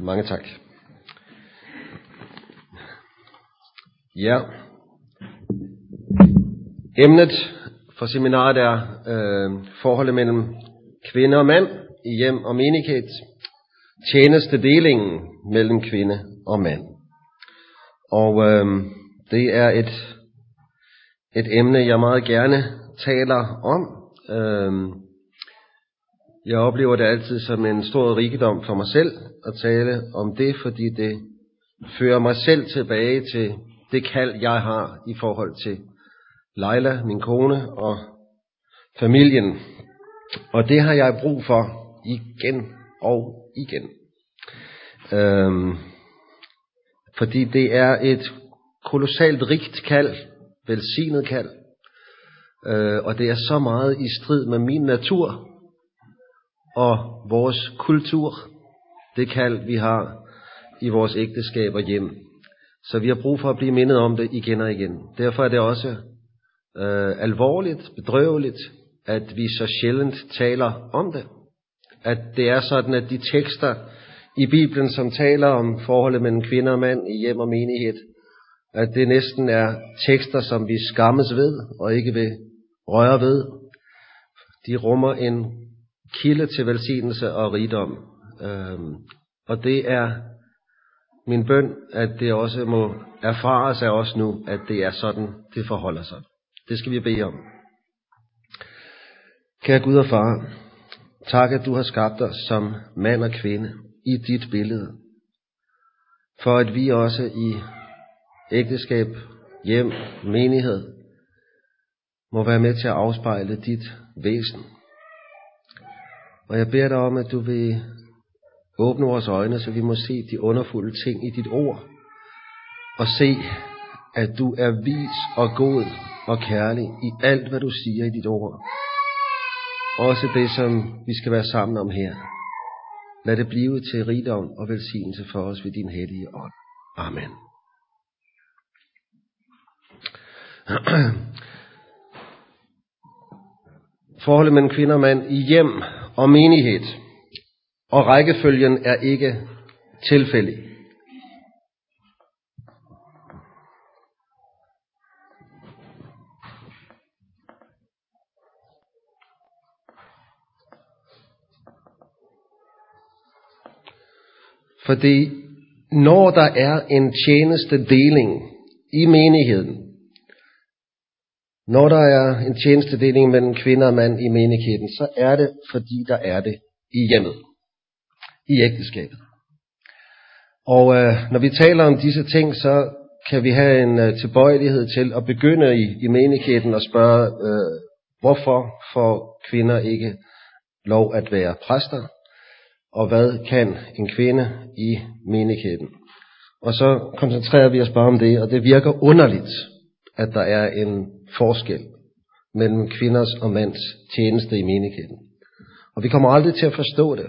Mange tak. Ja. Emnet for seminaret er øh, forholdet mellem kvinde og mand i hjem og menighed. Tjenestedelingen mellem kvinde og mand. Og øh, det er et, et emne, jeg meget gerne taler om. Øh, jeg oplever det altid som en stor rigdom for mig selv at tale om det, fordi det fører mig selv tilbage til det kald, jeg har i forhold til Leila, min kone og familien. Og det har jeg brug for igen og igen. Øhm, fordi det er et kolossalt rigt kald, velsignet kald, øh, og det er så meget i strid med min natur og vores kultur, det kald vi har i vores ægteskab og hjem. Så vi har brug for at blive mindet om det igen og igen. Derfor er det også øh, alvorligt, bedrøveligt, at vi så sjældent taler om det. At det er sådan, at de tekster i Bibelen, som taler om forholdet mellem kvinder og mand i hjem og menighed, at det næsten er tekster, som vi skammes ved og ikke vil røre ved. De rummer en kilde til velsignelse og rigdom. Øhm, og det er min bøn, at det også må erfares af os nu, at det er sådan, det forholder sig. Det skal vi bede om. Kære Gud og Far, tak at du har skabt os som mand og kvinde i dit billede, for at vi også i ægteskab, hjem, menighed, må være med til at afspejle dit væsen. Og jeg beder dig om, at du vil åbne vores øjne, så vi må se de underfulde ting i dit ord, og se, at du er vis og god og kærlig i alt, hvad du siger i dit ord. Også det, som vi skal være sammen om her. Lad det blive til rigdom og velsignelse for os ved din hellige ånd. Amen. Forholdet mellem kvinder og mand i hjem og menighed. Og rækkefølgen er ikke tilfældig. Fordi når der er en tjenestedeling i menigheden, når der er en tjenestedeling mellem kvinder og mand i menigheden, så er det, fordi der er det i hjemmet, i ægteskabet. Og øh, når vi taler om disse ting, så kan vi have en øh, tilbøjelighed til at begynde i, i menigheden og spørge, øh, hvorfor får kvinder ikke lov at være præster? Og hvad kan en kvinde i menigheden? Og så koncentrerer vi os bare om det, og det virker underligt, at der er en forskel mellem kvinders og mands tjeneste i menigheden. Og vi kommer aldrig til at forstå det,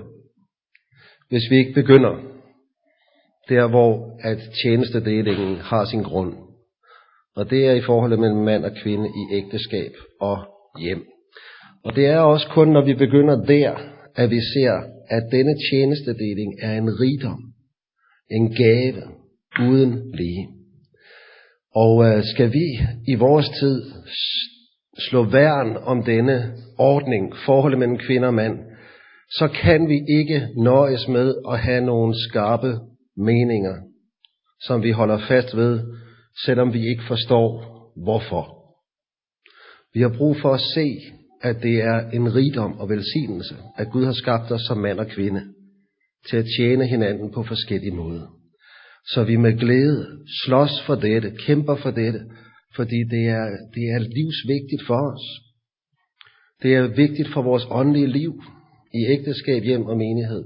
hvis vi ikke begynder der, hvor at tjenestedelingen har sin grund. Og det er i forholdet mellem mand og kvinde i ægteskab og hjem. Og det er også kun, når vi begynder der, at vi ser, at denne tjenestedeling er en rigdom, en gave uden lige. Og øh, skal vi i vores tid slå værn om denne ordning, forholdet mellem kvinde og mand, så kan vi ikke nøjes med at have nogle skarpe meninger, som vi holder fast ved, selvom vi ikke forstår hvorfor. Vi har brug for at se, at det er en rigdom og velsignelse, at Gud har skabt os som mand og kvinde til at tjene hinanden på forskellige måder. Så vi med glæde slås for dette, kæmper for dette, fordi det er, det er livsvigtigt for os. Det er vigtigt for vores åndelige liv i ægteskab, hjem og menighed.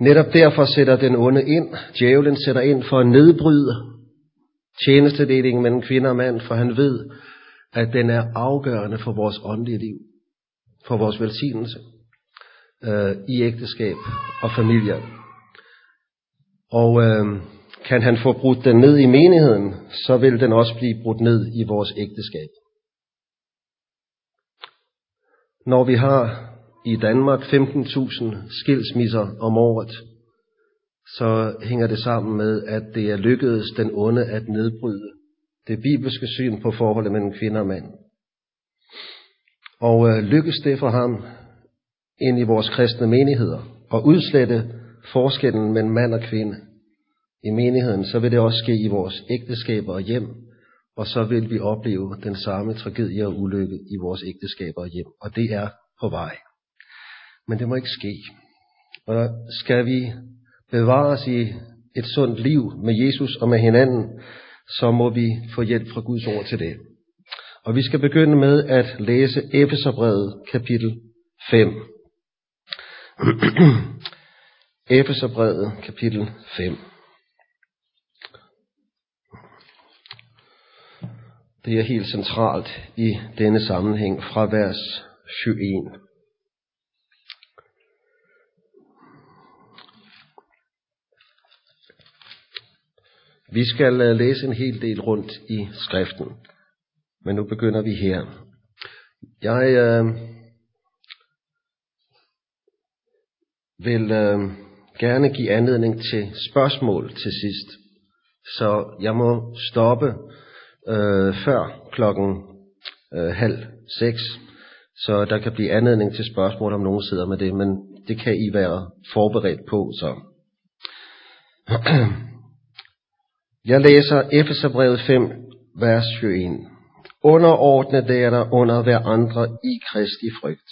Netop derfor sætter den onde ind, djævlen sætter ind for at nedbryde tjenestedelingen mellem kvinder og mand, for han ved, at den er afgørende for vores åndelige liv, for vores velsignelse øh, i ægteskab og familier. Og øh, kan han få brudt den ned i menigheden, så vil den også blive brudt ned i vores ægteskab. Når vi har i Danmark 15.000 skilsmisser om året, så hænger det sammen med, at det er lykkedes den onde at nedbryde det bibelske syn på forholdet mellem kvinder og mænd. Og øh, lykkes det for ham ind i vores kristne menigheder og udslette forskellen mellem mand og kvinde i menigheden, så vil det også ske i vores ægteskaber og hjem, og så vil vi opleve den samme tragedie og ulykke i vores ægteskaber og hjem. Og det er på vej. Men det må ikke ske. Og skal vi bevare os i et sundt liv med Jesus og med hinanden, så må vi få hjælp fra Guds ord til det. Og vi skal begynde med at læse Efeserbrevet kapitel 5. Efeserbrevet kapitel 5. Det er helt centralt i denne sammenhæng fra vers 21. Vi skal øh, læse en hel del rundt i skriften, men nu begynder vi her. Jeg øh, vil øh, gerne give anledning til spørgsmål til sidst, så jeg må stoppe øh, før klokken øh, halv seks, så der kan blive anledning til spørgsmål, om nogen sidder med det, men det kan I være forberedt på så. Jeg læser Efeserbrevet 5, vers 21. Underordne der under hver andre i Kristi frygt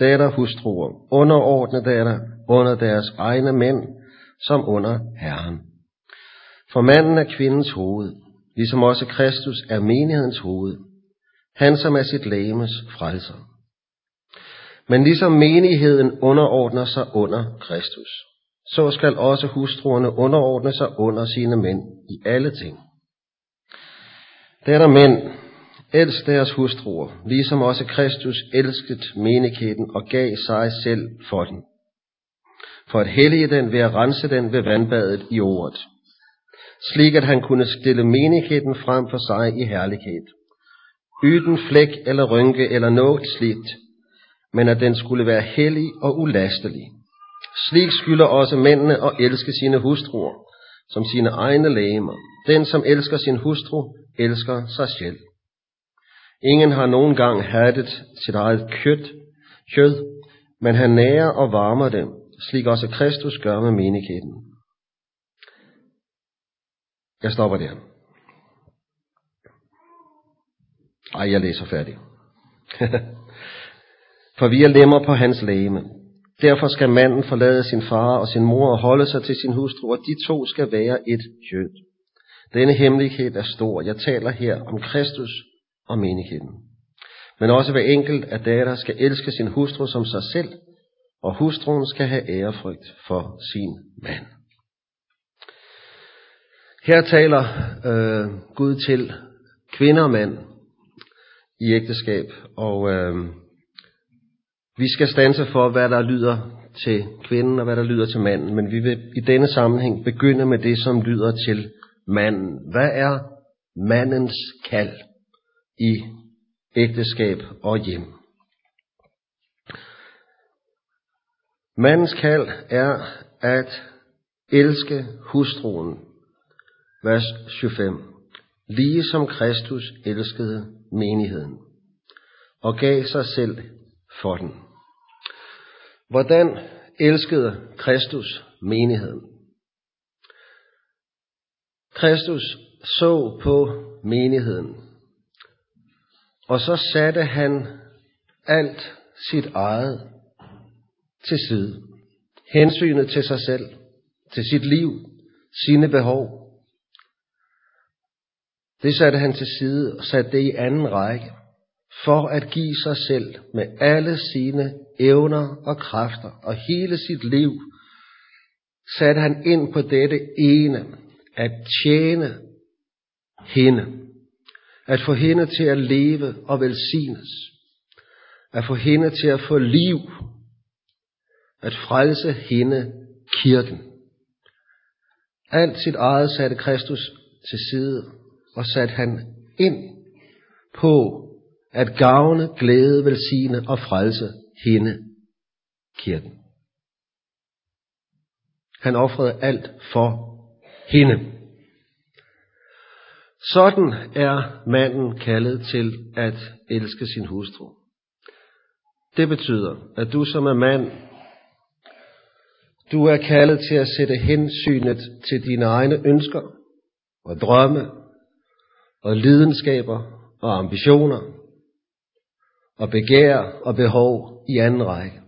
datterhustruer, underordne datter under deres egne mænd, som under Herren. For manden er kvindens hoved, ligesom også Kristus er menighedens hoved, han som er sit lægemes frelser. Men ligesom menigheden underordner sig under Kristus, så skal også hustruerne underordne sig under sine mænd i alle ting. Der er mænd, elsk deres hustruer, ligesom også Kristus elskede menigheden og gav sig selv for den. For at hellige den ved at rense den ved vandbadet i ordet. Slik at han kunne stille menigheden frem for sig i herlighed. Uden flæk eller rynke eller noget slidt, men at den skulle være hellig og ulastelig. Slik skylder også mændene at elske sine hustruer, som sine egne lægemer. Den, som elsker sin hustru, elsker sig selv. Ingen har nogen gang hattet sit eget kød, kød, men han nærer og varmer det, slik også Kristus gør med menigheden. Jeg stopper der. Ej, jeg læser færdig. For vi er lemmer på hans læme. Derfor skal manden forlade sin far og sin mor og holde sig til sin hustru, og de to skal være et kød. Denne hemmelighed er stor. Jeg taler her om Kristus og menigheden. Men også hver enkelt af datter skal elske sin hustru som sig selv, og hustruen skal have ærefrygt for sin mand. Her taler øh, Gud til kvinder og mænd i ægteskab, og øh, vi skal stanse for, hvad der lyder til kvinden og hvad der lyder til manden, men vi vil i denne sammenhæng begynde med det, som lyder til manden. Hvad er mandens kald i ægteskab og hjem? Mandens kald er at elske hustruen. Vers 25. Lige som Kristus elskede menigheden og gav sig selv for den. Hvordan elskede Kristus menigheden? Kristus så på menigheden, og så satte han alt sit eget til side. Hensynet til sig selv, til sit liv, sine behov. Det satte han til side og satte det i anden række for at give sig selv med alle sine evner og kræfter og hele sit liv, satte han ind på dette ene, at tjene hende, at få hende til at leve og velsignes, at få hende til at få liv, at frelse hende kirken. Alt sit eget satte Kristus til side, og satte han ind på at gavne, glæde, velsigne og frelse hende, kirken. Han offrede alt for hende. Sådan er manden kaldet til at elske sin hustru. Det betyder, at du som er mand, du er kaldet til at sætte hensynet til dine egne ønsker og drømme og lidenskaber og ambitioner og begær og behov i anden række.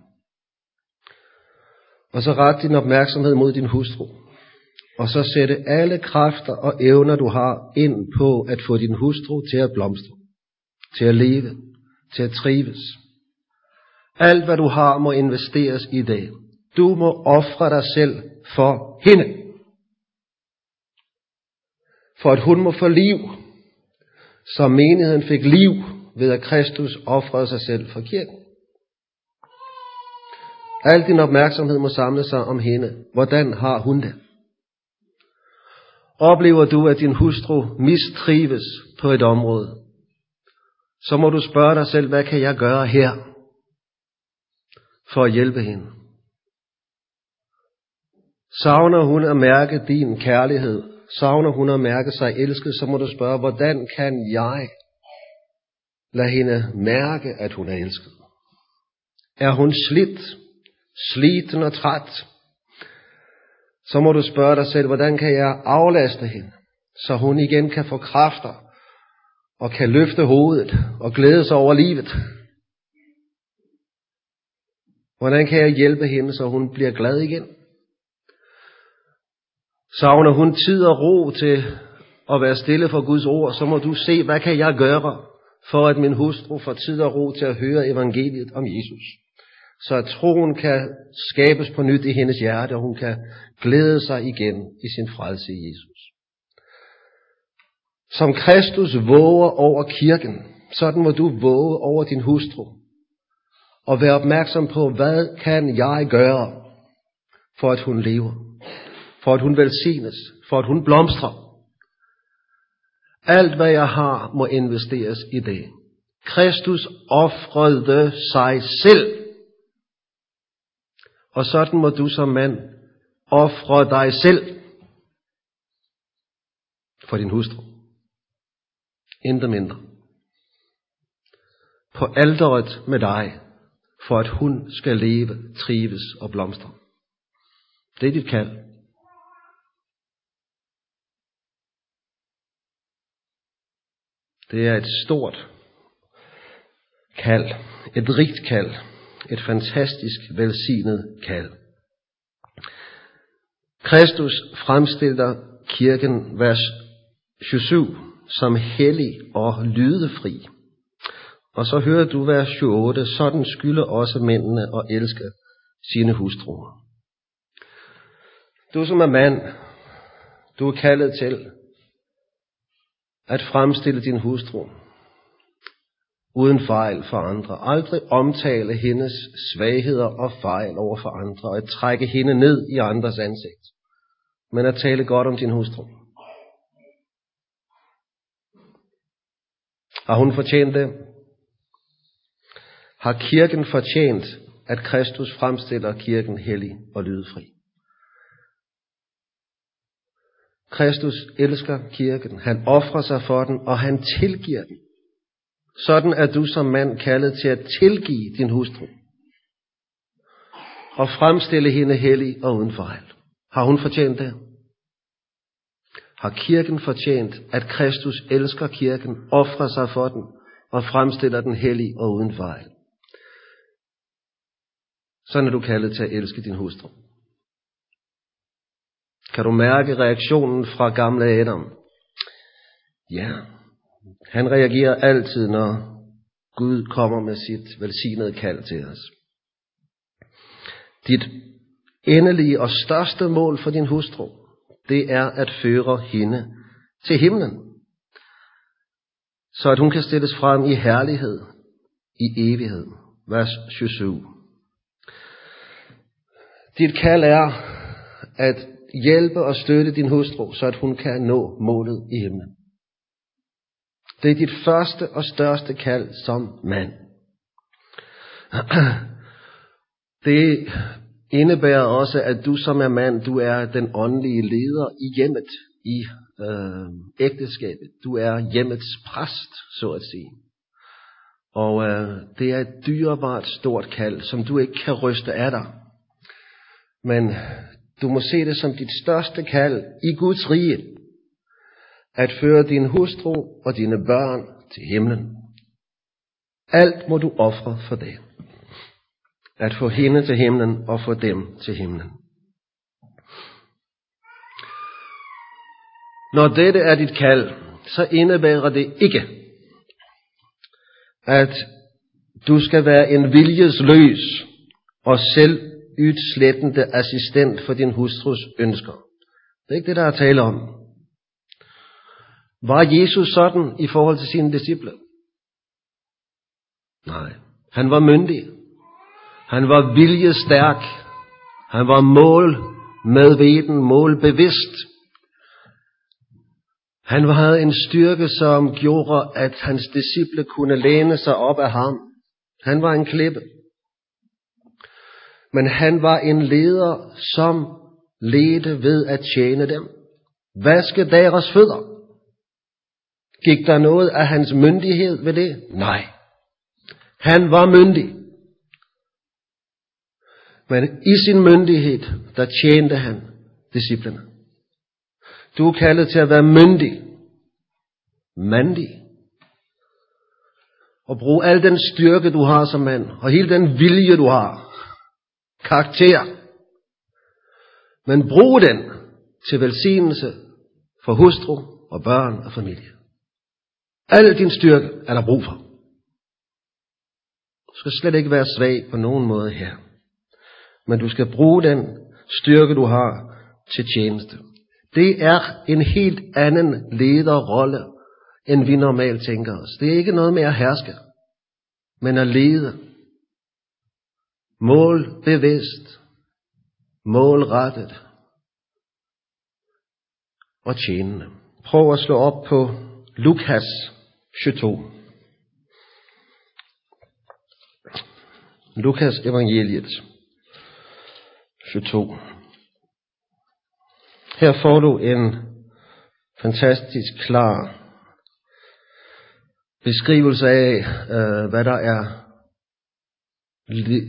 Og så ret din opmærksomhed mod din hustru. Og så sætte alle kræfter og evner, du har, ind på at få din hustru til at blomstre, til at leve, til at trives. Alt, hvad du har, må investeres i det. Du må ofre dig selv for hende. For at hun må få liv, så menigheden fik liv ved at Kristus ofrede sig selv for kirken. Al din opmærksomhed må samle sig om hende. Hvordan har hun det? Oplever du, at din hustru mistrives på et område, så må du spørge dig selv, hvad kan jeg gøre her for at hjælpe hende? Savner hun at mærke din kærlighed? Savner hun at mærke sig elsket? Så må du spørge, hvordan kan jeg lade hende mærke, at hun er elsket? Er hun slidt, sliten og træt? Så må du spørge dig selv, hvordan kan jeg aflaste hende, så hun igen kan få kræfter og kan løfte hovedet og glæde sig over livet? Hvordan kan jeg hjælpe hende, så hun bliver glad igen? Savner hun tid og ro til at være stille for Guds ord, så må du se, hvad kan jeg gøre, for at min hustru får tid og ro til at høre evangeliet om Jesus. Så at troen kan skabes på nyt i hendes hjerte, og hun kan glæde sig igen i sin frelse i Jesus. Som Kristus våger over kirken, sådan må du våge over din hustru. Og være opmærksom på, hvad kan jeg gøre, for at hun lever for at hun velsignes, for at hun blomstrer. Alt hvad jeg har, må investeres i det. Kristus offrede sig selv. Og sådan må du som mand ofre dig selv for din hustru. Intet mindre. På alderet med dig, for at hun skal leve, trives og blomstre. Det er dit kald. Det er et stort kald, et rigt kald, et fantastisk velsignet kald. Kristus fremstiller kirken, vers 27, som hellig og lydefri. Og så hører du vers 28, sådan skylder også mændene at elske sine hustruer. Du som er mand, du er kaldet til at fremstille din hustru uden fejl for andre. Aldrig omtale hendes svagheder og fejl over for andre, og at trække hende ned i andres ansigt. Men at tale godt om din hustru. Har hun fortjent det? Har kirken fortjent, at Kristus fremstiller kirken hellig og lydefri? Kristus elsker kirken. Han offrer sig for den, og han tilgiver den. Sådan er du som mand kaldet til at tilgive din hustru. Og fremstille hende hellig og uden fejl. Har hun fortjent det? Har kirken fortjent, at Kristus elsker kirken, offrer sig for den og fremstiller den hellig og uden fejl? Sådan er du kaldet til at elske din hustru. Kan du mærke reaktionen fra gamle Adam? Ja, han reagerer altid, når Gud kommer med sit velsignede kald til os. Dit endelige og største mål for din hustru, det er at føre hende til himlen, så at hun kan stilles frem i herlighed, i evighed. Vers 27. Dit kald er at hjælpe og støtte din hustru, så at hun kan nå målet i himlen. Det er dit første og største kald som mand. Det indebærer også, at du som er mand, du er den åndelige leder i hjemmet, i øh, ægteskabet. Du er hjemmets præst, så at sige. Og øh, det er et dyrebart stort kald, som du ikke kan ryste af dig. Men du må se det som dit største kald i Guds rige. At føre din hustru og dine børn til himlen. Alt må du ofre for det. At få hende til himlen og få dem til himlen. Når dette er dit kald, så indebærer det ikke, at du skal være en viljesløs og selv udslettende assistent for din hustrus ønsker. Det er ikke det, der er tale om. Var Jesus sådan i forhold til sine disciple? Nej. Han var myndig. Han var viljestærk. Han var mål medveden, målbevidst. Han havde en styrke, som gjorde, at hans disciple kunne læne sig op af ham. Han var en klippe. Men han var en leder, som ledte ved at tjene dem. Vaske deres fødder. Gik der noget af hans myndighed ved det? Nej. Han var myndig. Men i sin myndighed, der tjente han disciplene. Du er kaldet til at være myndig, mandig, og bruge al den styrke, du har som mand, og hele den vilje, du har, karakter. Men brug den til velsignelse for hustru og børn og familie. Al din styrke er der brug for. Du skal slet ikke være svag på nogen måde her. Men du skal bruge den styrke, du har til tjeneste. Det er en helt anden lederrolle, end vi normalt tænker os. Det er ikke noget med at herske, men at lede. Mål bevidst, målrettet og tjenende. Prøv at slå op på Lukas 22. Lukas evangeliet 22. Her får du en fantastisk klar beskrivelse af, øh, hvad der er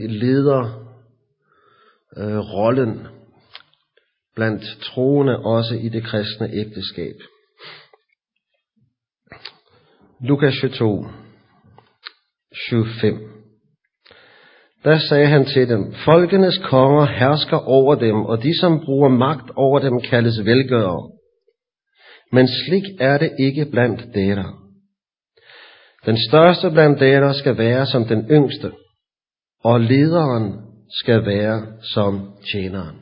leder øh, rollen blandt troende også i det kristne ægteskab. Lukas 22, 25. Der sagde han til dem, Folkenes konger hersker over dem, og de som bruger magt over dem kaldes velgørere. Men slik er det ikke blandt dere. Den største blandt dere skal være som den yngste, og lederen skal være som tjeneren.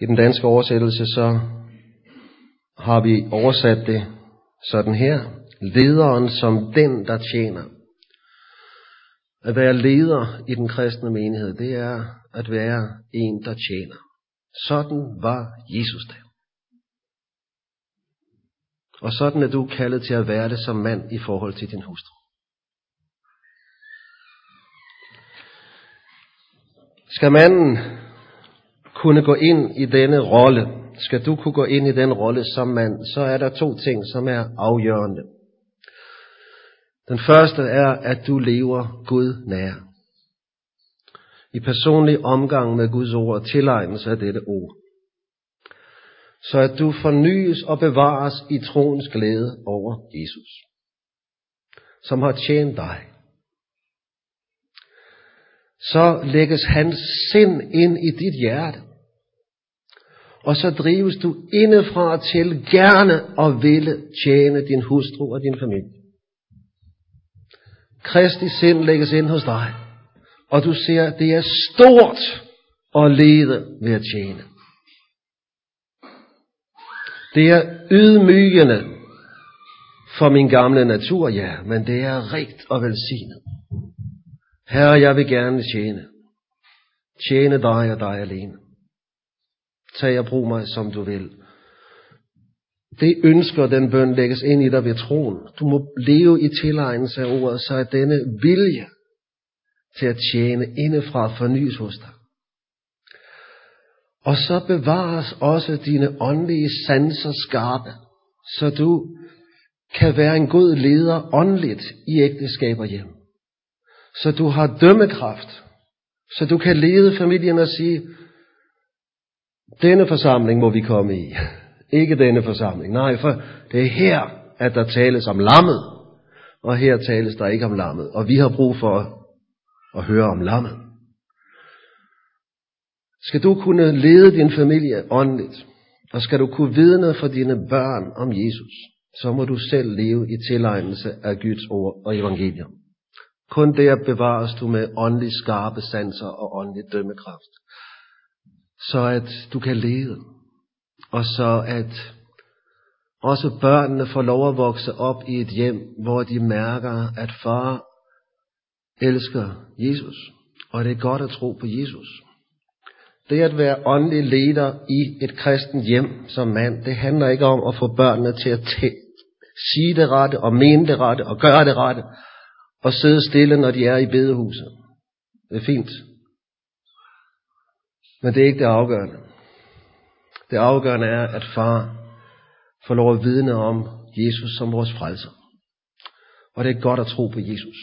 I den danske oversættelse så har vi oversat det sådan her. Lederen som den, der tjener. At være leder i den kristne menighed, det er at være en, der tjener. Sådan var Jesus der. Og sådan er du kaldet til at være det som mand i forhold til din hustru. Skal manden kunne gå ind i denne rolle, skal du kunne gå ind i den rolle som mand, så er der to ting, som er afgørende. Den første er, at du lever Gud nær. I personlig omgang med Guds ord og tilegnelse af dette ord. Så at du fornyes og bevares i troens glæde over Jesus, som har tjent dig så lægges hans sind ind i dit hjerte. Og så drives du indefra til gerne og ville tjene din hustru og din familie. Kristi sind lægges ind hos dig. Og du ser, at det er stort at lede ved at tjene. Det er ydmygende for min gamle natur, ja, men det er rigt og velsignet. Herre, jeg vil gerne tjene. Tjene dig og dig alene. Tag og brug mig, som du vil. Det ønsker den bøn lægges ind i dig ved troen. Du må leve i tilegnelse af ordet, så at denne vilje til at tjene indefra fornyes hos dig. Og så bevares også dine åndelige sanser skarpe, så du kan være en god leder åndeligt i ægteskab og hjem. Så du har dømmekraft, så du kan lede familien og sige, denne forsamling må vi komme i. Ikke denne forsamling. Nej, for det er her, at der tales om lammet. Og her tales der ikke om lammet. Og vi har brug for at høre om lammet. Skal du kunne lede din familie åndeligt, og skal du kunne vidne for dine børn om Jesus, så må du selv leve i tilegnelse af Guds ord og evangelium. Kun der bevares du med åndelig skarpe sanser og åndelig dømmekraft. Så at du kan lede, og så at også børnene får lov at vokse op i et hjem, hvor de mærker, at far elsker Jesus, og det er godt at tro på Jesus. Det at være åndelig leder i et kristent hjem som mand, det handler ikke om at få børnene til at sige det rette, og mene det rette, og gøre det rette, og sidde stille, når de er i bedehuset. Det er fint. Men det er ikke det afgørende. Det afgørende er, at far får lov at vidne om Jesus som vores frelser. Og det er godt at tro på Jesus.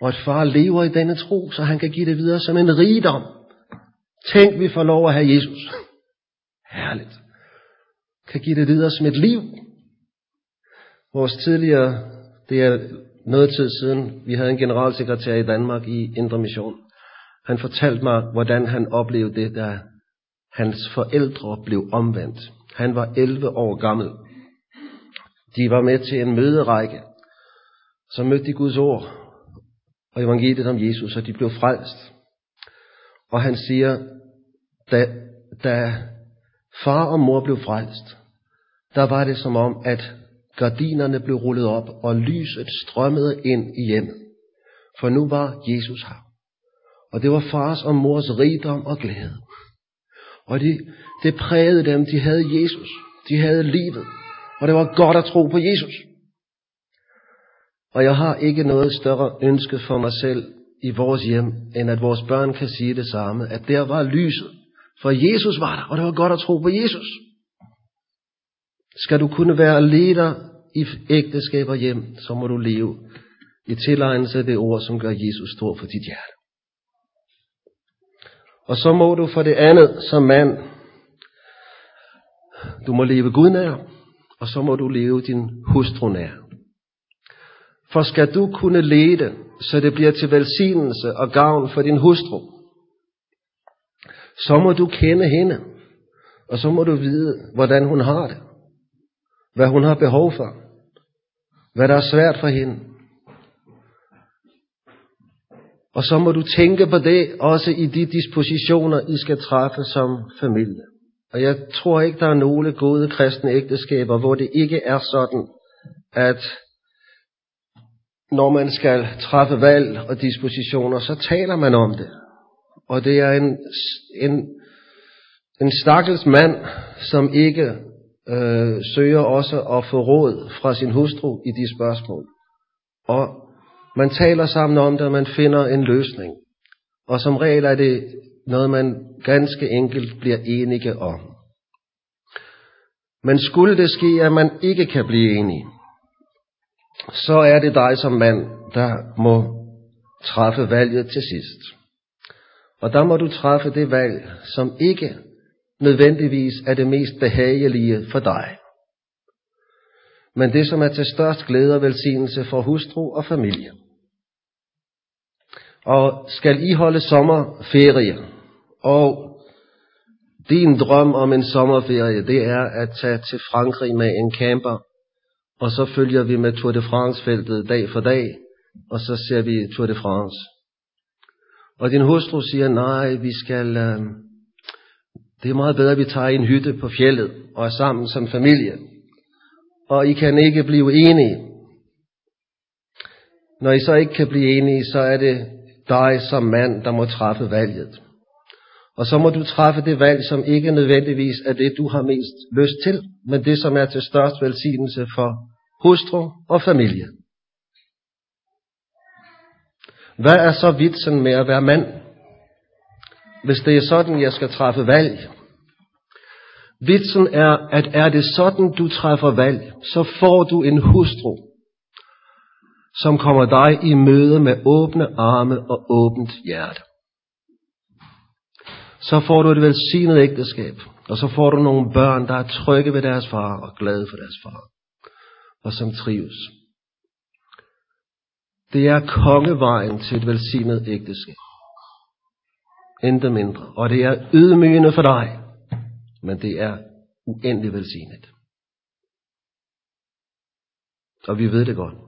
Og at far lever i denne tro, så han kan give det videre som en rigdom. Tænk, vi får lov at have Jesus. Herligt. Kan give det videre som et liv. Vores tidligere, det er noget tid siden, vi havde en generalsekretær i Danmark i Indre Mission. Han fortalte mig, hvordan han oplevede det, da hans forældre blev omvendt. Han var 11 år gammel. De var med til en møderække. Så mødte de Guds ord og evangeliet om Jesus, og de blev frelst. Og han siger, da, da far og mor blev frelst, der var det som om, at gardinerne blev rullet op, og lyset strømmede ind i hjemmet. For nu var Jesus her. Og det var fars og mors rigdom og glæde. Og det, det prægede dem, de havde Jesus. De havde livet. Og det var godt at tro på Jesus. Og jeg har ikke noget større ønske for mig selv i vores hjem, end at vores børn kan sige det samme, at der var lyset. For Jesus var der, og det var godt at tro på Jesus. Skal du kunne være leder i ægteskab og hjem, så må du leve i tilegnelse af det ord, som gør Jesus stor for dit hjerte. Og så må du for det andet som mand, du må leve Gud nær, og så må du leve din hustru nær. For skal du kunne lede, så det bliver til velsignelse og gavn for din hustru, så må du kende hende, og så må du vide, hvordan hun har det, hvad hun har behov for, hvad der er svært for hende. Og så må du tænke på det også i de dispositioner, I skal træffe som familie. Og jeg tror ikke, der er nogle gode kristne ægteskaber, hvor det ikke er sådan, at når man skal træffe valg og dispositioner, så taler man om det. Og det er en, en, en stakkels mand, som ikke øh, søger også at få råd fra sin hustru i de spørgsmål. Og man taler sammen om det, og man finder en løsning. Og som regel er det noget, man ganske enkelt bliver enige om. Men skulle det ske, at man ikke kan blive enige, så er det dig som mand, der må træffe valget til sidst. Og der må du træffe det valg, som ikke nødvendigvis er det mest behagelige for dig. Men det, som er til størst glæde og velsignelse for hustru og familie. Og skal I holde sommerferie, og din drøm om en sommerferie, det er at tage til Frankrig med en camper, og så følger vi med Tour de France-feltet dag for dag, og så ser vi Tour de France. Og din hustru siger, nej, vi skal, øh, det er meget bedre, at vi tager en hytte på fjellet og er sammen som familie. Og I kan ikke blive enige. Når I så ikke kan blive enige, så er det dig som mand, der må træffe valget. Og så må du træffe det valg, som ikke nødvendigvis er det, du har mest lyst til, men det, som er til størst velsignelse for hustru og familie. Hvad er så vitsen med at være mand? Hvis det er sådan, jeg skal træffe valg. Vitsen er, at er det sådan, du træffer valg, så får du en hustru, som kommer dig i møde med åbne arme og åbent hjerte. Så får du et velsignet ægteskab, og så får du nogle børn, der er trygge ved deres far og glade for deres far, og som trives. Det er kongevejen til et velsignet ægteskab. Intet mindre. Og det er ydmygende for dig, men det er uendelig velsignet. Og vi ved det godt.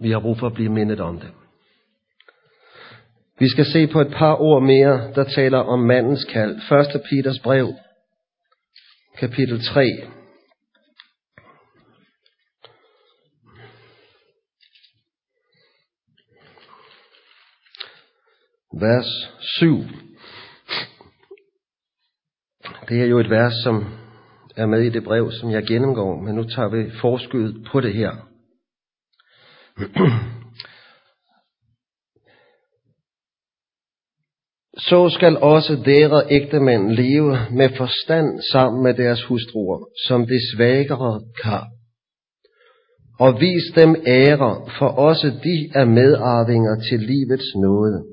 Vi har brug for at blive mindet om det. Vi skal se på et par ord mere, der taler om mandens kald. 1. Peters brev, kapitel 3. Vers 7. Det er jo et vers, som er med i det brev, som jeg gennemgår, men nu tager vi forskud på det her. Så skal også dere ægtemænd leve med forstand sammen med deres hustruer, som de svagere kar. Og vis dem ære, for også de er medarvinger til livets nåde,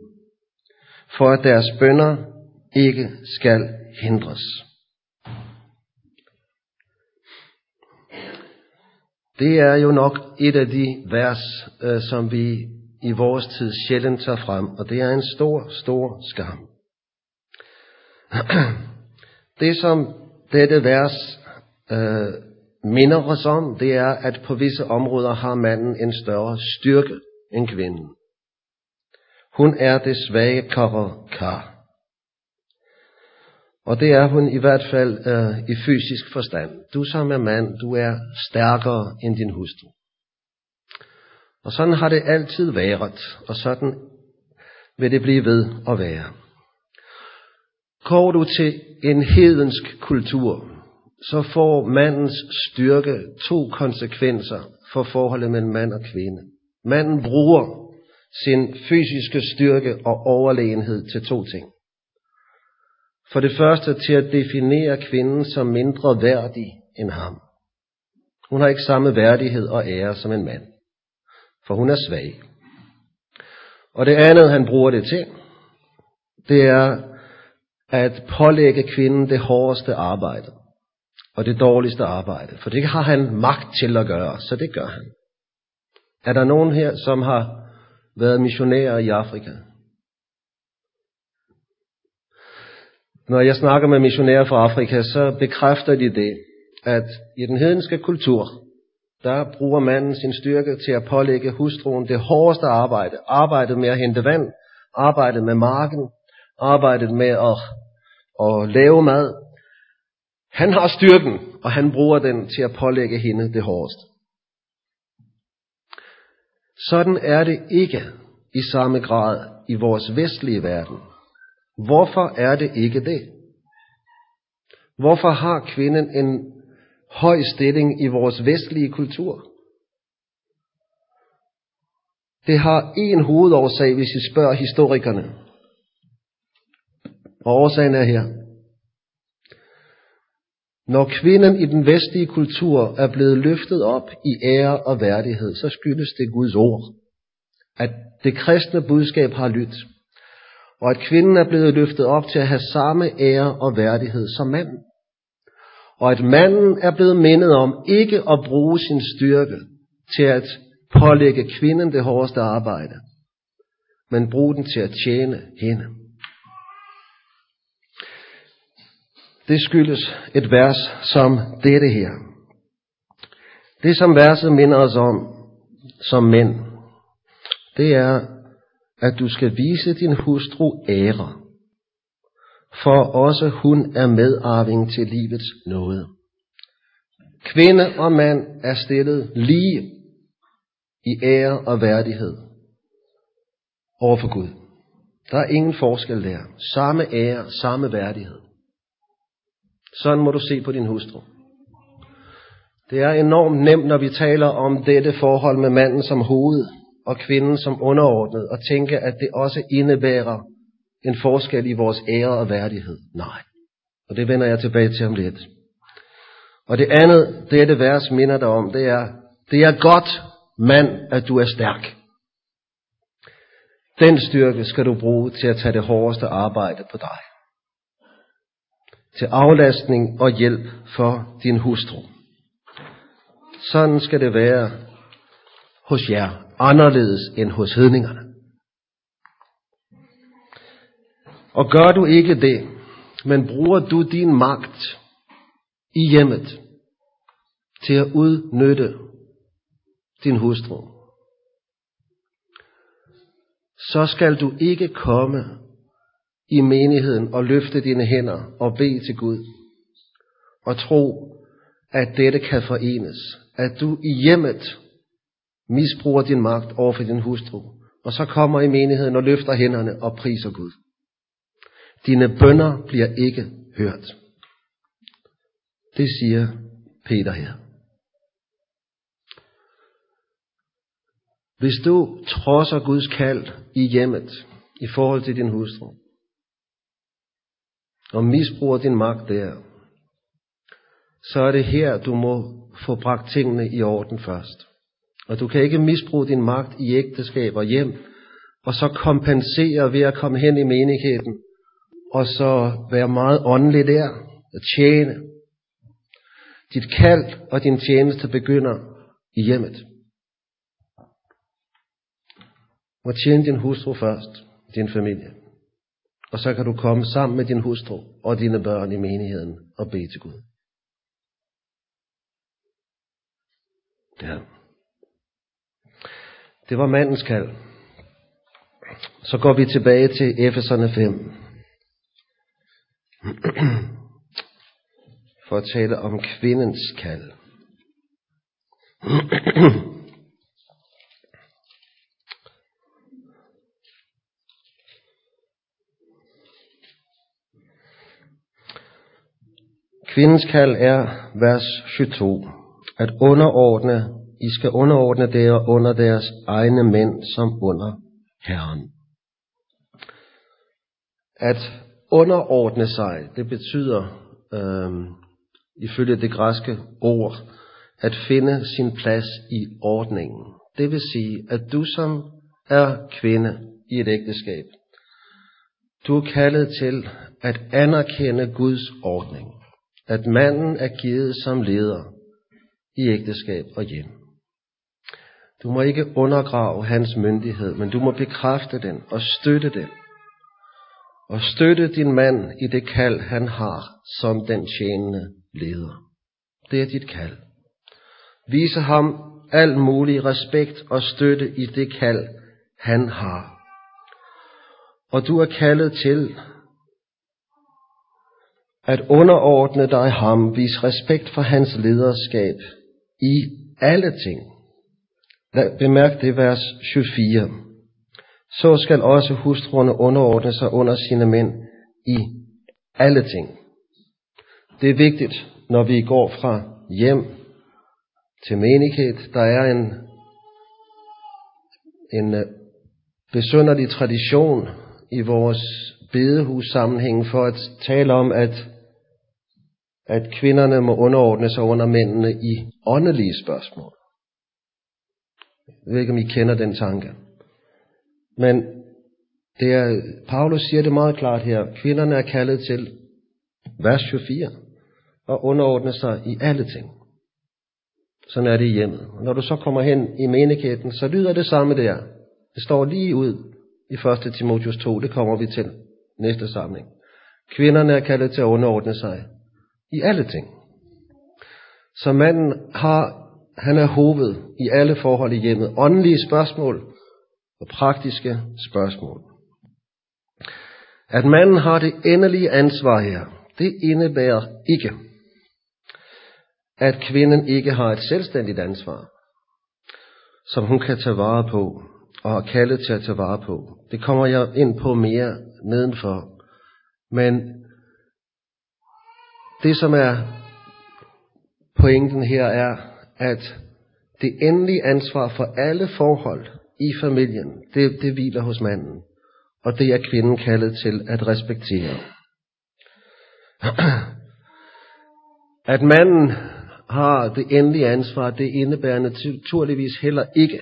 for at deres bønder ikke skal hindres. Det er jo nok et af de vers, øh, som vi i vores tid sjældent tager frem, og det er en stor, stor skam. Det som dette vers øh, minder os om, det er, at på visse områder har manden en større styrke end kvinden. Hun er det svage kar. Og det er hun i hvert fald øh, i fysisk forstand. Du som er mand, du er stærkere end din hustru. Og sådan har det altid været, og sådan vil det blive ved at være. Går du til en hedensk kultur, så får mandens styrke to konsekvenser for forholdet mellem mand og kvinde. Manden bruger sin fysiske styrke og overlegenhed til to ting. For det første til at definere kvinden som mindre værdig end ham. Hun har ikke samme værdighed og ære som en mand for hun er svag. Og det andet, han bruger det til, det er at pålægge kvinden det hårdeste arbejde og det dårligste arbejde. For det har han magt til at gøre, så det gør han. Er der nogen her, som har været missionærer i Afrika? Når jeg snakker med missionærer fra Afrika, så bekræfter de det, at i den hedenske kultur, der bruger manden sin styrke til at pålægge hustruen det hårdeste arbejde. Arbejdet med at hente vand, arbejdet med marken, arbejdet med at, at lave mad. Han har styrken, og han bruger den til at pålægge hende det hårdeste. Sådan er det ikke i samme grad i vores vestlige verden. Hvorfor er det ikke det? Hvorfor har kvinden en høj stilling i vores vestlige kultur. Det har en hovedårsag, hvis I spørger historikerne. Og årsagen er her. Når kvinden i den vestlige kultur er blevet løftet op i ære og værdighed, så skyldes det Guds ord. At det kristne budskab har lyttet. Og at kvinden er blevet løftet op til at have samme ære og værdighed som manden og at manden er blevet mindet om ikke at bruge sin styrke til at pålægge kvinden det hårdeste arbejde, men bruge den til at tjene hende. Det skyldes et vers som dette her. Det som verset minder os om som mænd, det er, at du skal vise din hustru ære for også hun er medarving til livets nåde. Kvinde og mand er stillet lige i ære og værdighed over for Gud. Der er ingen forskel der. Samme ære, samme værdighed. Sådan må du se på din hustru. Det er enormt nemt, når vi taler om dette forhold med manden som hoved og kvinden som underordnet og tænke, at det også indebærer en forskel i vores ære og værdighed. Nej. Og det vender jeg tilbage til om lidt. Og det andet, det er det vers minder dig om, det er, det er godt, mand, at du er stærk. Den styrke skal du bruge til at tage det hårdeste arbejde på dig. Til aflastning og hjælp for din hustru. Sådan skal det være hos jer, anderledes end hos hedningerne. Og gør du ikke det, men bruger du din magt i hjemmet til at udnytte din hustru, så skal du ikke komme i menigheden og løfte dine hænder og bede til Gud og tro, at dette kan forenes. At du i hjemmet misbruger din magt over for din hustru, og så kommer i menigheden og løfter hænderne og priser Gud. Dine bønder bliver ikke hørt. Det siger Peter her. Hvis du trodser Guds kald i hjemmet i forhold til din hustru, og misbruger din magt der, så er det her, du må få bragt tingene i orden først. Og du kan ikke misbruge din magt i ægteskab og hjem, og så kompensere ved at komme hen i menigheden, og så være meget åndelig der, at tjene. Dit kald og din tjeneste begynder i hjemmet. Og tjene din hustru først, din familie. Og så kan du komme sammen med din hustru og dine børn i menigheden og bede til Gud. Ja. Det var mandens kald. Så går vi tilbage til Efeserne 5. For at tale om kvindens kald. Kvindens kald er vers 22. At underordne, i skal underordne der under deres egne mænd som under Herren. At underordne sig, det betyder øh, ifølge det græske ord, at finde sin plads i ordningen. Det vil sige, at du som er kvinde i et ægteskab, du er kaldet til at anerkende Guds ordning. At manden er givet som leder i ægteskab og hjem. Du må ikke undergrave hans myndighed, men du må bekræfte den og støtte den og støtte din mand i det kald, han har som den tjenende leder. Det er dit kald. Vise ham al mulig respekt og støtte i det kald, han har. Og du er kaldet til at underordne dig ham, vis respekt for hans lederskab i alle ting. Bemærk det vers 24 så skal også hustruerne underordne sig under sine mænd i alle ting. Det er vigtigt, når vi går fra hjem til menighed. Der er en, en øh, besønderlig tradition i vores bedehus sammenhæng for at tale om, at, at kvinderne må underordne sig under mændene i åndelige spørgsmål. Jeg ved ikke, om I kender den tanke. Men det er, Paulus siger det meget klart her. Kvinderne er kaldet til, vers 24, at underordne sig i alle ting. Sådan er det i hjemmet. Og når du så kommer hen i menigheden, så lyder det samme der. Det står lige ud i 1. Timotius 2, det kommer vi til næste samling. Kvinderne er kaldet til at underordne sig i alle ting. Så manden har, han er hoved i alle forhold i hjemmet. Åndelige spørgsmål, og praktiske spørgsmål. At manden har det endelige ansvar her, det indebærer ikke, at kvinden ikke har et selvstændigt ansvar, som hun kan tage vare på og har kaldet til at tage vare på. Det kommer jeg ind på mere nedenfor. Men det som er pointen her er, at det endelige ansvar for alle forhold i familien, det, det hviler hos manden. Og det er kvinden kaldet til at respektere. At manden har det endelige ansvar, det indebærer naturligvis heller ikke,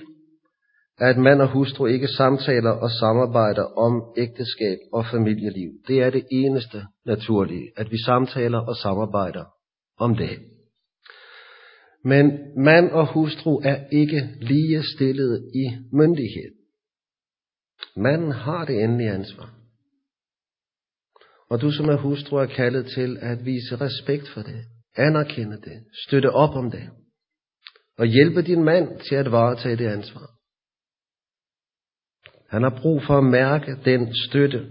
at mand og hustru ikke samtaler og samarbejder om ægteskab og familieliv. Det er det eneste naturlige, at vi samtaler og samarbejder om det. Men mand og hustru er ikke lige stillet i myndighed. Manden har det endelige ansvar. Og du som er hustru er kaldet til at vise respekt for det, anerkende det, støtte op om det, og hjælpe din mand til at varetage det ansvar. Han har brug for at mærke den støtte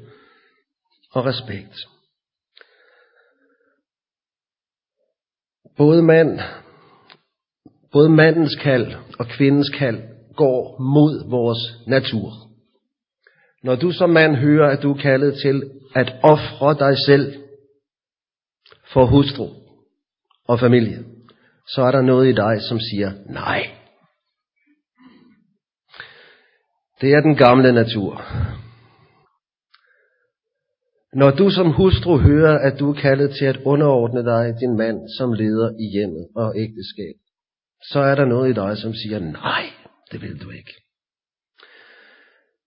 og respekt. Både mand, både mandens kald og kvindens kald går mod vores natur. Når du som mand hører, at du er kaldet til at ofre dig selv for hustru og familie, så er der noget i dig, som siger nej. Det er den gamle natur. Når du som hustru hører, at du er kaldet til at underordne dig din mand som leder i hjemmet og ægteskab, så er der noget i dig, som siger, nej, det vil du ikke.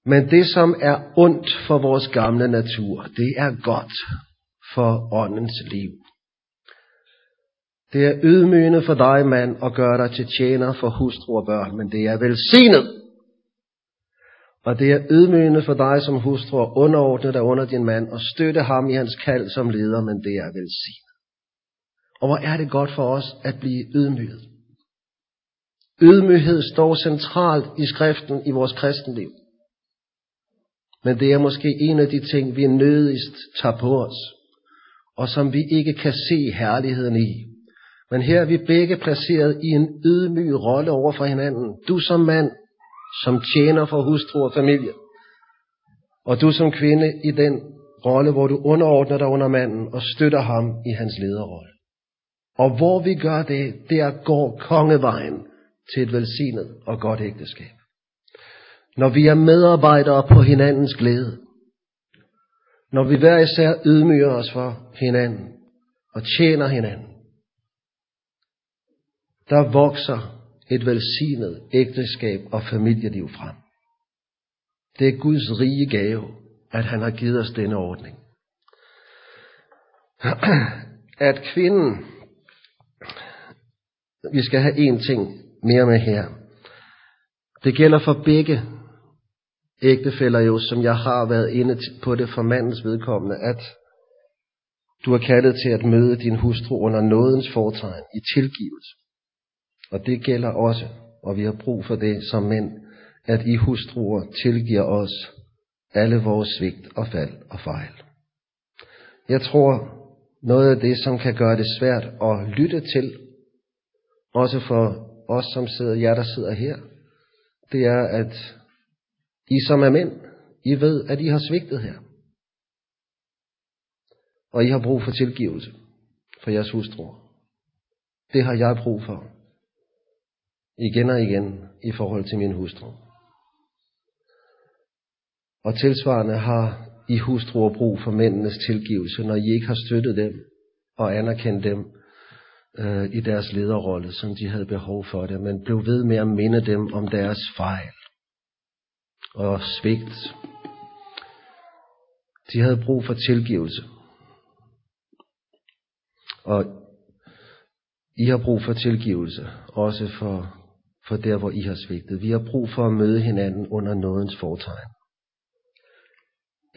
Men det, som er ondt for vores gamle natur, det er godt for åndens liv. Det er ydmygende for dig, mand, at gøre dig til tjener for hustru og børn, men det er velsignet og det er ydmygende for dig som hustru at underordne dig under din mand og støtte ham i hans kald som leder, men det er velsignet. Og hvor er det godt for os at blive ydmyget. Ydmyghed står centralt i skriften i vores kristenliv. Men det er måske en af de ting, vi nødigst tager på os, og som vi ikke kan se herligheden i. Men her er vi begge placeret i en ydmyg rolle over for hinanden. Du som mand, som tjener for hustru og familie. Og du som kvinde i den rolle, hvor du underordner dig under manden og støtter ham i hans lederrolle. Og hvor vi gør det, der går kongevejen til et velsignet og godt ægteskab. Når vi er medarbejdere på hinandens glæde. Når vi hver især ydmyger os for hinanden og tjener hinanden. Der vokser et velsignet ægteskab og familieliv frem. Det er Guds rige gave, at han har givet os denne ordning. At kvinden, vi skal have en ting mere med her. Det gælder for begge ægtefæller jo, som jeg har været inde på det for mandens vedkommende, at du er kaldet til at møde din hustru under nådens fortegn i tilgivelse. Og det gælder også, og vi har brug for det som mænd, at I hustruer tilgiver os alle vores svigt og fald og fejl. Jeg tror, noget af det, som kan gøre det svært at lytte til, også for os, som sidder, jer der sidder her, det er, at I som er mænd, I ved, at I har svigtet her. Og I har brug for tilgivelse for jeres hustruer. Det har jeg brug for igen og igen i forhold til min hustru. Og tilsvarende har I hustruer brug for mændenes tilgivelse, når I ikke har støttet dem og anerkendt dem øh, i deres lederrolle, som de havde behov for det, men blev ved med at minde dem om deres fejl og svigt. De havde brug for tilgivelse. Og I har brug for tilgivelse, også for for der, hvor I har svigtet. Vi har brug for at møde hinanden under nådens fortegn.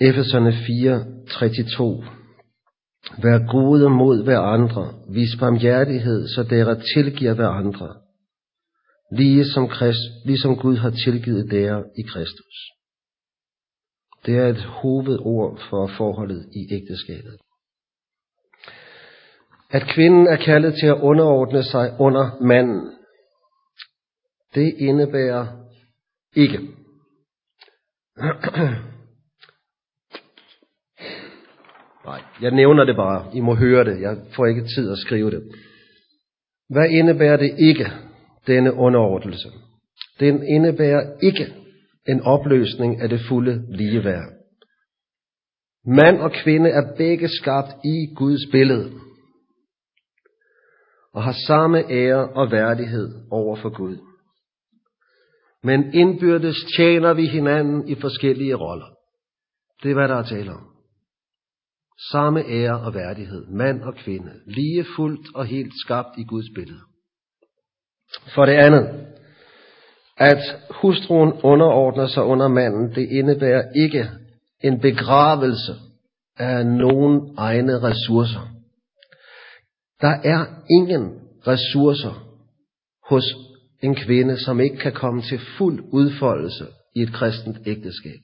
Efeserne 4, 32. Vær gode mod hver andre. Vis barmhjertighed, så dere tilgiver hver andre. Lige som, Christ, ligesom Gud har tilgivet dere i Kristus. Det er et hovedord for forholdet i ægteskabet. At kvinden er kaldet til at underordne sig under manden, det indebærer ikke. Nej, jeg nævner det bare. I må høre det. Jeg får ikke tid at skrive det. Hvad indebærer det ikke, denne underordnelse? Den indebærer ikke, en opløsning af det fulde ligeværd. Mand og kvinde er begge skabt i Guds billede og har samme ære og værdighed over for Gud. Men indbyrdes tjener vi hinanden i forskellige roller. Det er, hvad der er tale om. Samme ære og værdighed, mand og kvinde, lige fuldt og helt skabt i Guds billede. For det andet, at hustruen underordner sig under manden, det indebærer ikke en begravelse af nogen egne ressourcer. Der er ingen ressourcer hos en kvinde, som ikke kan komme til fuld udfoldelse i et kristent ægteskab.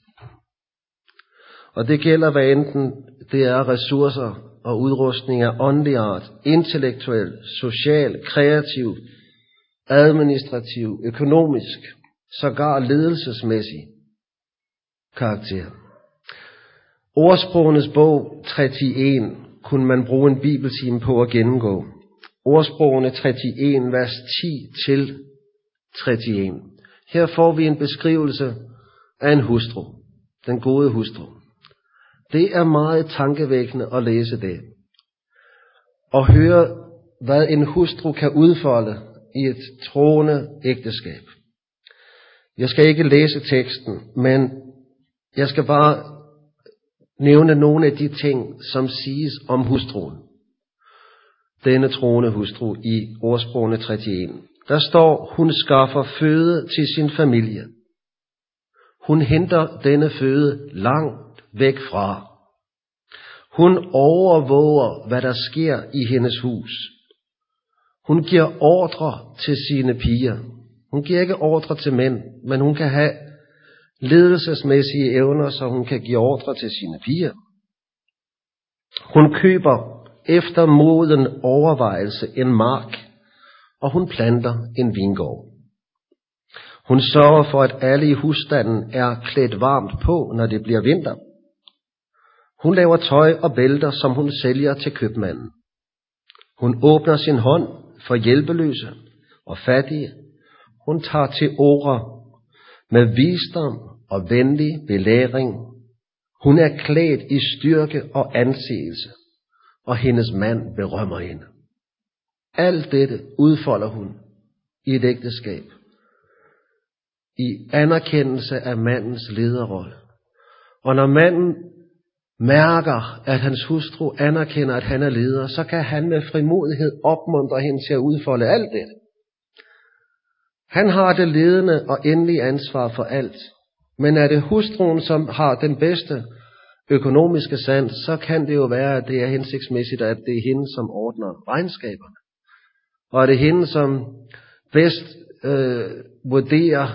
Og det gælder hvad enten det er ressourcer og udrustning af åndelig art, intellektuel, social, kreativ, administrativ, økonomisk, sågar ledelsesmæssig karakter. Ordsprogenes bog 31 kunne man bruge en bibeltime på at gennemgå. Ordsprogene 31, vers 10 til 31. Her får vi en beskrivelse af en hustru, den gode hustru. Det er meget tankevækkende at læse det. Og høre, hvad en hustru kan udfolde i et troende ægteskab. Jeg skal ikke læse teksten, men jeg skal bare nævne nogle af de ting, som siges om hustruen. Denne troende hustru i ordsprogene 31. Der står, hun skaffer føde til sin familie. Hun henter denne føde langt væk fra. Hun overvåger, hvad der sker i hendes hus. Hun giver ordre til sine piger. Hun giver ikke ordre til mænd, men hun kan have ledelsesmæssige evner, så hun kan give ordre til sine piger. Hun køber efter moden overvejelse en mark, og hun planter en vingård. Hun sørger for, at alle i husstanden er klædt varmt på, når det bliver vinter. Hun laver tøj og bælter, som hun sælger til købmanden. Hun åbner sin hånd for hjælpeløse og fattige. Hun tager til ord med visdom og venlig belæring. Hun er klædt i styrke og anseelse, og hendes mand berømmer hende. Alt dette udfolder hun i et ægteskab. I anerkendelse af mandens lederrolle. Og når manden mærker, at hans hustru anerkender, at han er leder, så kan han med frimodighed opmuntre hende til at udfolde alt det. Han har det ledende og endelige ansvar for alt. Men er det hustruen, som har den bedste økonomiske sans, så kan det jo være, at det er hensigtsmæssigt, at det er hende, som ordner regnskaberne. Og er det hende, som bedst øh, vurderer,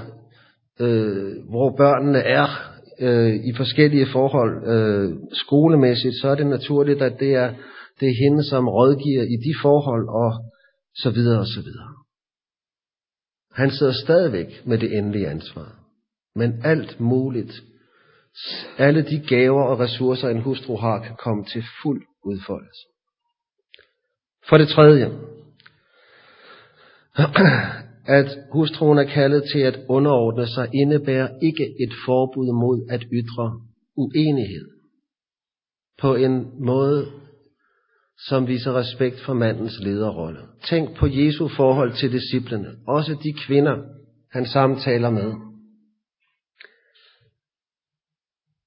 øh, hvor børnene er øh, i forskellige forhold øh, skolemæssigt, så er det naturligt, at det er, det er hende, som rådgiver i de forhold og så videre og så videre. Han sidder stadigvæk med det endelige ansvar. Men alt muligt, alle de gaver og ressourcer, en hustru har, kan komme til fuld udfoldelse. For det tredje, at hustruen er kaldet til at underordne sig, indebærer ikke et forbud mod at ytre uenighed på en måde, som viser respekt for mandens lederrolle. Tænk på Jesu forhold til disciplene, også de kvinder, han samtaler med.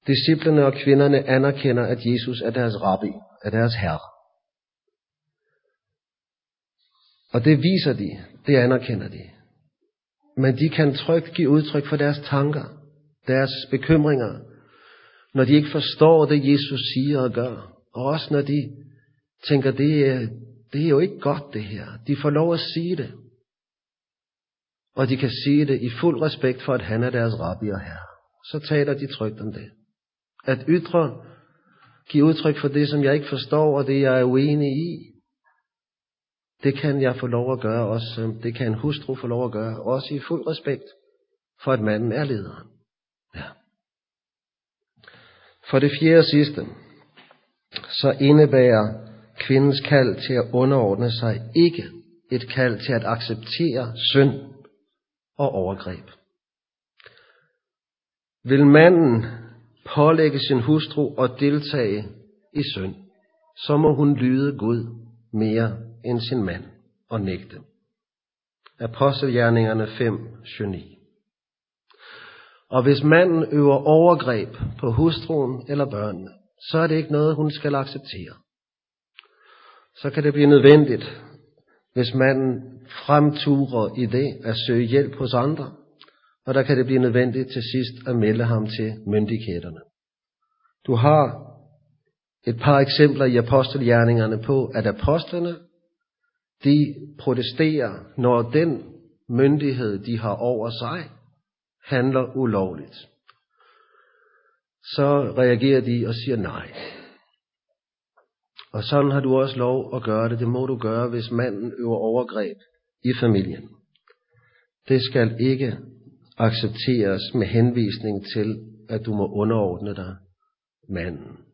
Disciplene og kvinderne anerkender, at Jesus er deres rabbi, er deres herre. Og det viser de, det anerkender de. Men de kan trygt give udtryk for deres tanker, deres bekymringer, når de ikke forstår det, Jesus siger og gør. Og også når de tænker, det er, det er jo ikke godt det her. De får lov at sige det. Og de kan sige det i fuld respekt for, at han er deres rabbi og herre. Så taler de trygt om det. At ytre, give udtryk for det, som jeg ikke forstår, og det jeg er uenig i, det kan jeg få lov at gøre også. Det kan en hustru få lov at gøre, også i fuld respekt for, at manden er lederen. Ja. For det fjerde og sidste, så indebærer kvindens kald til at underordne sig ikke et kald til at acceptere synd og overgreb. Vil manden pålægge sin hustru og deltage i synd, så må hun lyde Gud mere end sin mand og nægte. Apostelgjerningerne 5, 29. Og hvis manden øver overgreb på hustruen eller børnene, så er det ikke noget, hun skal acceptere. Så kan det blive nødvendigt, hvis manden fremturer i det at søge hjælp hos andre, og der kan det blive nødvendigt til sidst at melde ham til myndighederne. Du har et par eksempler i apostelgjerningerne på, at apostlene, de protesterer, når den myndighed, de har over sig, handler ulovligt. Så reagerer de og siger nej. Og sådan har du også lov at gøre det. Det må du gøre, hvis manden øver overgreb i familien. Det skal ikke accepteres med henvisning til, at du må underordne dig manden.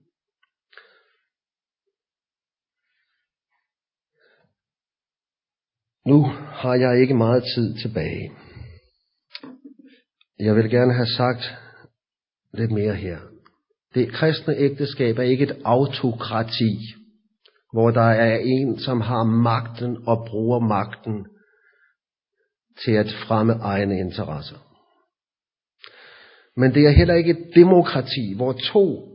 Nu har jeg ikke meget tid tilbage. Jeg vil gerne have sagt lidt mere her. Det kristne ægteskab er ikke et autokrati, hvor der er en, som har magten og bruger magten til at fremme egne interesser. Men det er heller ikke et demokrati, hvor to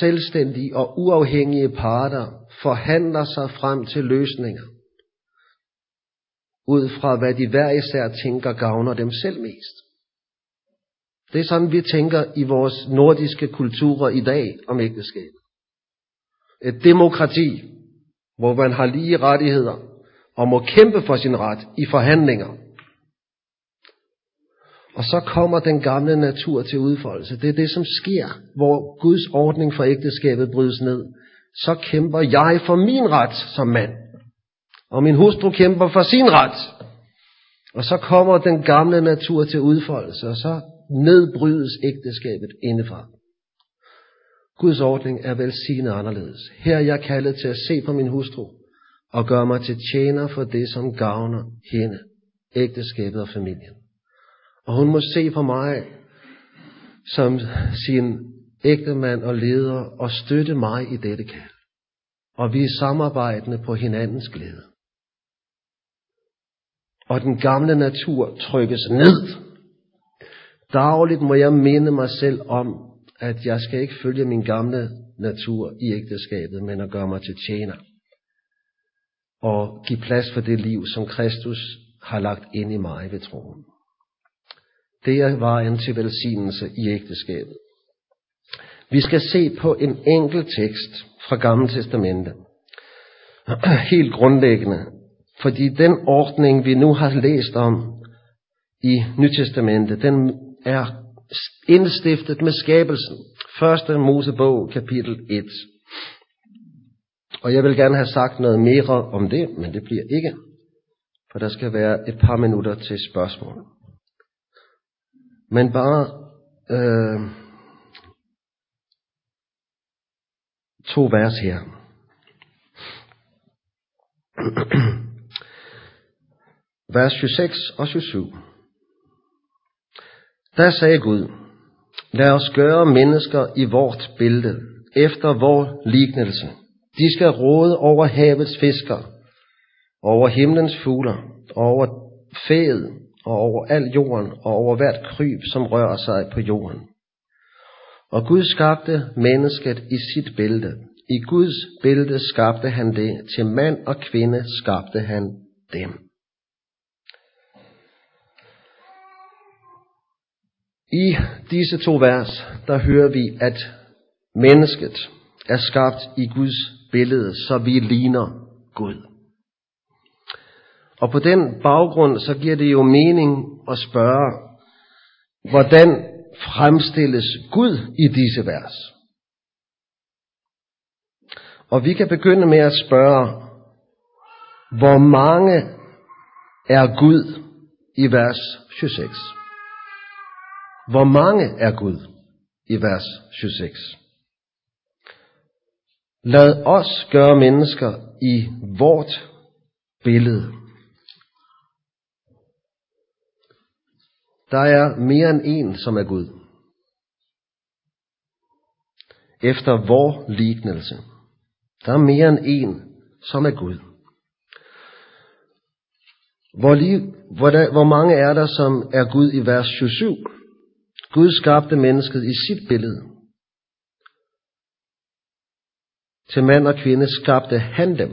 selvstændige og uafhængige parter forhandler sig frem til løsninger, ud fra hvad de hver især tænker gavner dem selv mest. Det er sådan, vi tænker i vores nordiske kulturer i dag om ægteskab. Et demokrati, hvor man har lige rettigheder og må kæmpe for sin ret i forhandlinger. Og så kommer den gamle natur til udfoldelse. Det er det, som sker, hvor Guds ordning for ægteskabet brydes ned. Så kæmper jeg for min ret som mand. Og min hustru kæmper for sin ret. Og så kommer den gamle natur til udfoldelse, og så nedbrydes ægteskabet indefra. Guds ordning er velsignet anderledes. Her er jeg kaldet til at se på min hustru og gøre mig til tjener for det, som gavner hende, ægteskabet og familien. Og hun må se på mig som sin ægtemand og leder og støtte mig i dette kald. Og vi er samarbejdende på hinandens glæde. Og den gamle natur trykkes ned. Dagligt må jeg minde mig selv om, at jeg skal ikke følge min gamle natur i ægteskabet, men at gøre mig til tjener. Og give plads for det liv, som Kristus har lagt ind i mig ved troen. Det er vejen til velsignelse i ægteskabet. Vi skal se på en enkelt tekst fra Gamle Testamente. Helt grundlæggende. Fordi den ordning, vi nu har læst om i Nytestamentet, den er indstiftet med skabelsen. Første Mosebog, kapitel 1. Og jeg vil gerne have sagt noget mere om det, men det bliver ikke. For der skal være et par minutter til spørgsmål. Men bare øh, to vers her. vers 26 og 27. Der sagde Gud, lad os gøre mennesker i vort billede, efter vor lignelse. De skal råde over havets fisker, over himlens fugler, over fæet, og over al jorden, og over hvert kryb, som rører sig på jorden. Og Gud skabte mennesket i sit billede. I Guds billede skabte han det. Til mand og kvinde skabte han dem. I disse to vers, der hører vi, at mennesket er skabt i Guds billede, så vi ligner Gud. Og på den baggrund, så giver det jo mening at spørge, hvordan fremstilles Gud i disse vers? Og vi kan begynde med at spørge, hvor mange er Gud i vers 26? Hvor mange er Gud i vers 26? Lad os gøre mennesker i vort billede. Der er mere end en, som er Gud. efter vor lignelse. Der er mere end en, som er Gud. Hvor, lige, hvor, der, hvor mange er der, som er Gud i vers 27? Gud skabte mennesket i sit billede. Til mand og kvinde skabte han dem.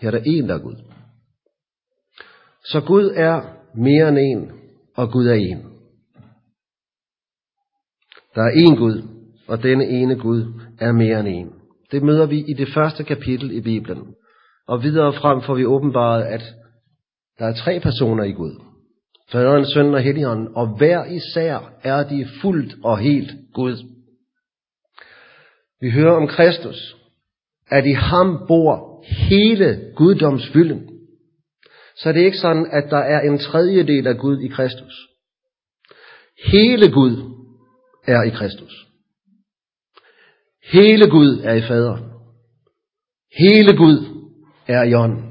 Her er der en, der er Gud. Så Gud er mere end en, og Gud er en. Der er en Gud, og denne ene Gud er mere end en. Det møder vi i det første kapitel i Bibelen. Og videre frem får vi åbenbaret, at der er tre personer i Gud. Faderen, Sønnen og Helligånden, og hver især er de fuldt og helt Gud. Vi hører om Kristus, at i ham bor hele guddomsfylden. Så det er ikke sådan, at der er en tredjedel af Gud i Kristus. Hele Gud er i Kristus. Hele Gud er i faderen. Hele Gud er i ånden.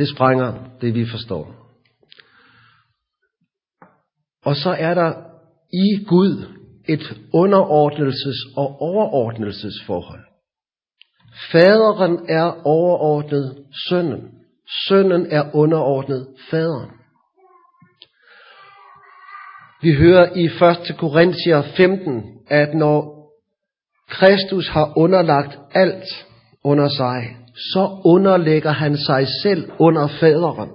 Det sprænger det, vi forstår. Og så er der i Gud et underordnelses- og overordnelsesforhold. Faderen er overordnet sønnen. Sønnen er underordnet faderen. Vi hører i 1. Korinther 15, at når Kristus har underlagt alt under sig, så underlægger han sig selv under faderen.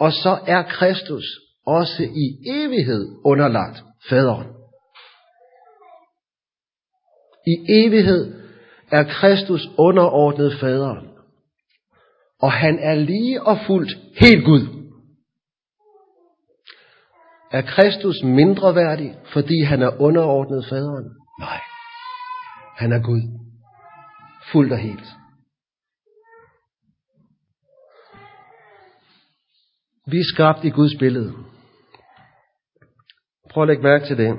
Og så er Kristus også i evighed underlagt faderen. I evighed er Kristus underordnet faderen. Og han er lige og fuldt helt Gud. Er Kristus mindre værdig, fordi han er underordnet faderen? Nej. Han er Gud. Fuldt og helt. Vi er skabt i Guds billede. Prøv at lægge mærke til det.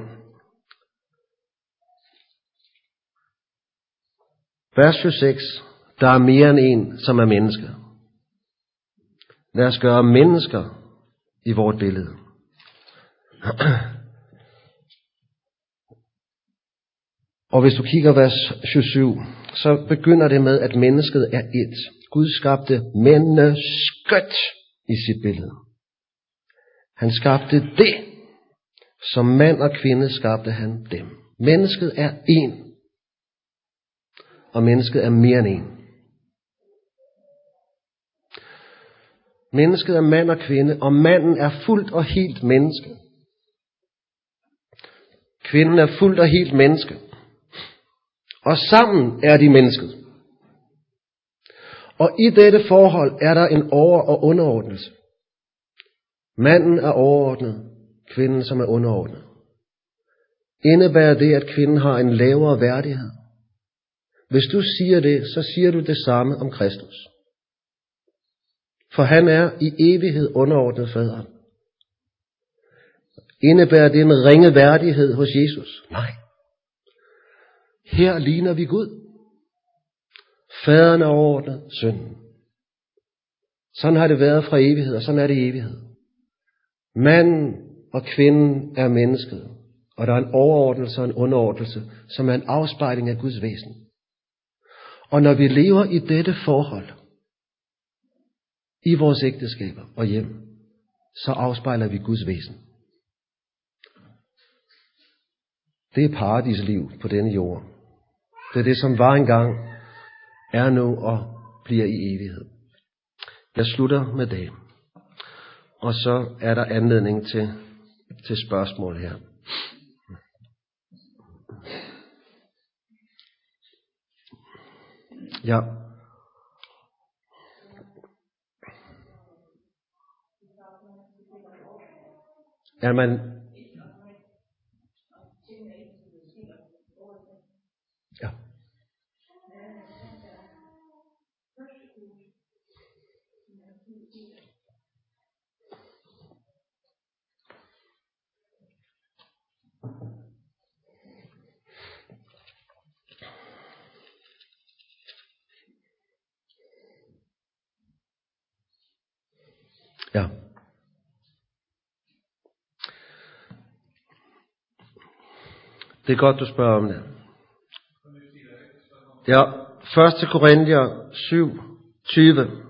Vers 26. Der er mere end en, som er menneske. Lad os gøre mennesker i vort billede. Og hvis du kigger vers 27, så begynder det med, at mennesket er et. Gud skabte mennesket i sit billede. Han skabte det. Som mand og kvinde skabte han dem. Mennesket er en. Og mennesket er mere end en. Mennesket er mand og kvinde, og manden er fuldt og helt menneske. Kvinden er fuldt og helt menneske. Og sammen er de mennesket. Og i dette forhold er der en over- og underordnelse. Manden er overordnet, kvinden som er underordnet. Indebærer det, at kvinden har en lavere værdighed? Hvis du siger det, så siger du det samme om Kristus. For han er i evighed underordnet faderen. Indebærer det en ringe værdighed hos Jesus? Nej. Her ligner vi Gud. Faderen er overordnet sønnen. Sådan har det været fra evighed, og sådan er det i evighed. Manden og kvinden er mennesket, og der er en overordnelse og en underordnelse, som er en afspejling af Guds væsen. Og når vi lever i dette forhold, i vores ægteskaber og hjem, så afspejler vi Guds væsen. Det er paradisliv på denne jord. Det er det, som var engang, er nu og bliver i evighed. Jeg slutter med det. Og så er der anledning til, til spørgsmål her. Ja. Er man Ja. Ja. Det er godt, du spørger om det. Ja, 1. Korinther 7, 20.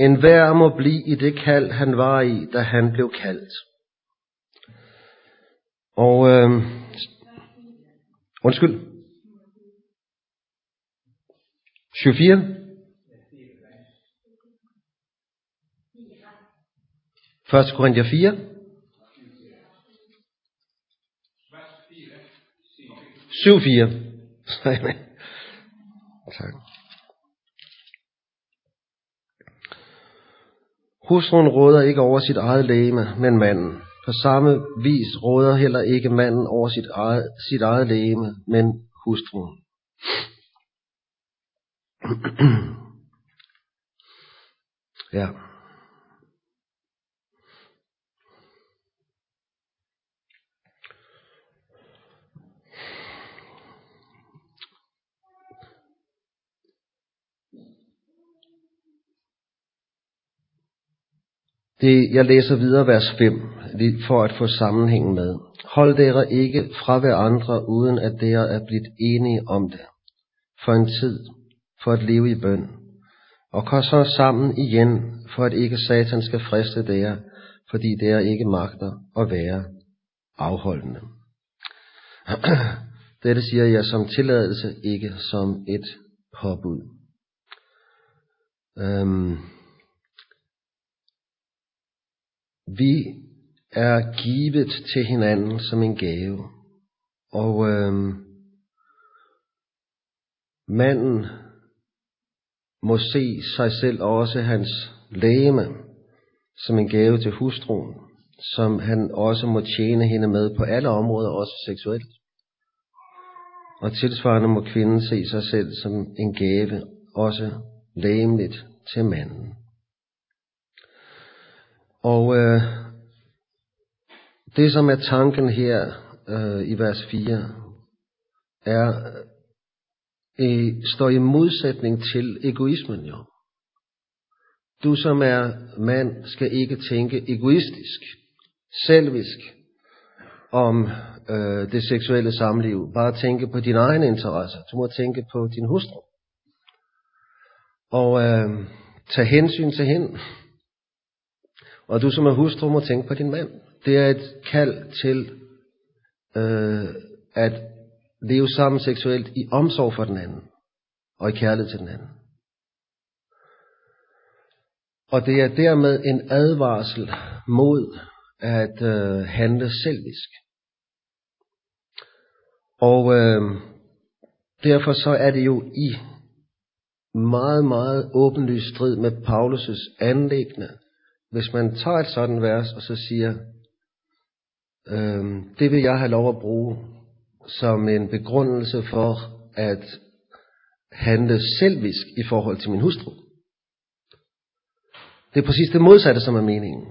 En hver må blive i det kald, han var i, da han blev kaldt. Og øh, undskyld. 24. 1. Korinther 4. 7, 4. tak. Hustruen råder ikke over sit eget lægeme, men manden. På samme vis råder heller ikke manden over sit eget, sit eget lægeme, men hustruen. ja. Det, jeg læser videre vers 5, for at få sammenhængen med. Hold dere ikke fra hver andre, uden at dere er blevet enige om det. For en tid, for at leve i bøn. Og kom så sammen igen, for at ikke Satan skal friste dere, fordi dere ikke magter at være afholdende. Dette siger jeg som tilladelse, ikke som et påbud. Øhm, vi er givet til hinanden som en gave. Og øh, manden må se sig selv og også hans lægeme som en gave til hustruen, som han også må tjene hende med på alle områder, også seksuelt. Og tilsvarende må kvinden se sig selv som en gave, også lægemligt til manden. Og øh, det som er tanken her øh, i vers 4, er øh, står i modsætning til egoismen jo. Du som er mand skal ikke tænke egoistisk, selvisk om øh, det seksuelle samliv. Bare tænke på dine egne interesser. Du må tænke på din hustru. Og øh, tage hensyn til hende. Og du som er hustru må tænke på din mand. Det er et kald til øh, at leve sammen seksuelt i omsorg for den anden. Og i kærlighed til den anden. Og det er dermed en advarsel mod at øh, handle selvisk. Og øh, derfor så er det jo i meget, meget åbenlyst strid med Paulus' anlæggende, hvis man tager et sådan vers og så siger, øh, det vil jeg have lov at bruge som en begrundelse for at handle selvisk i forhold til min hustru. Det er præcis det modsatte, som er meningen.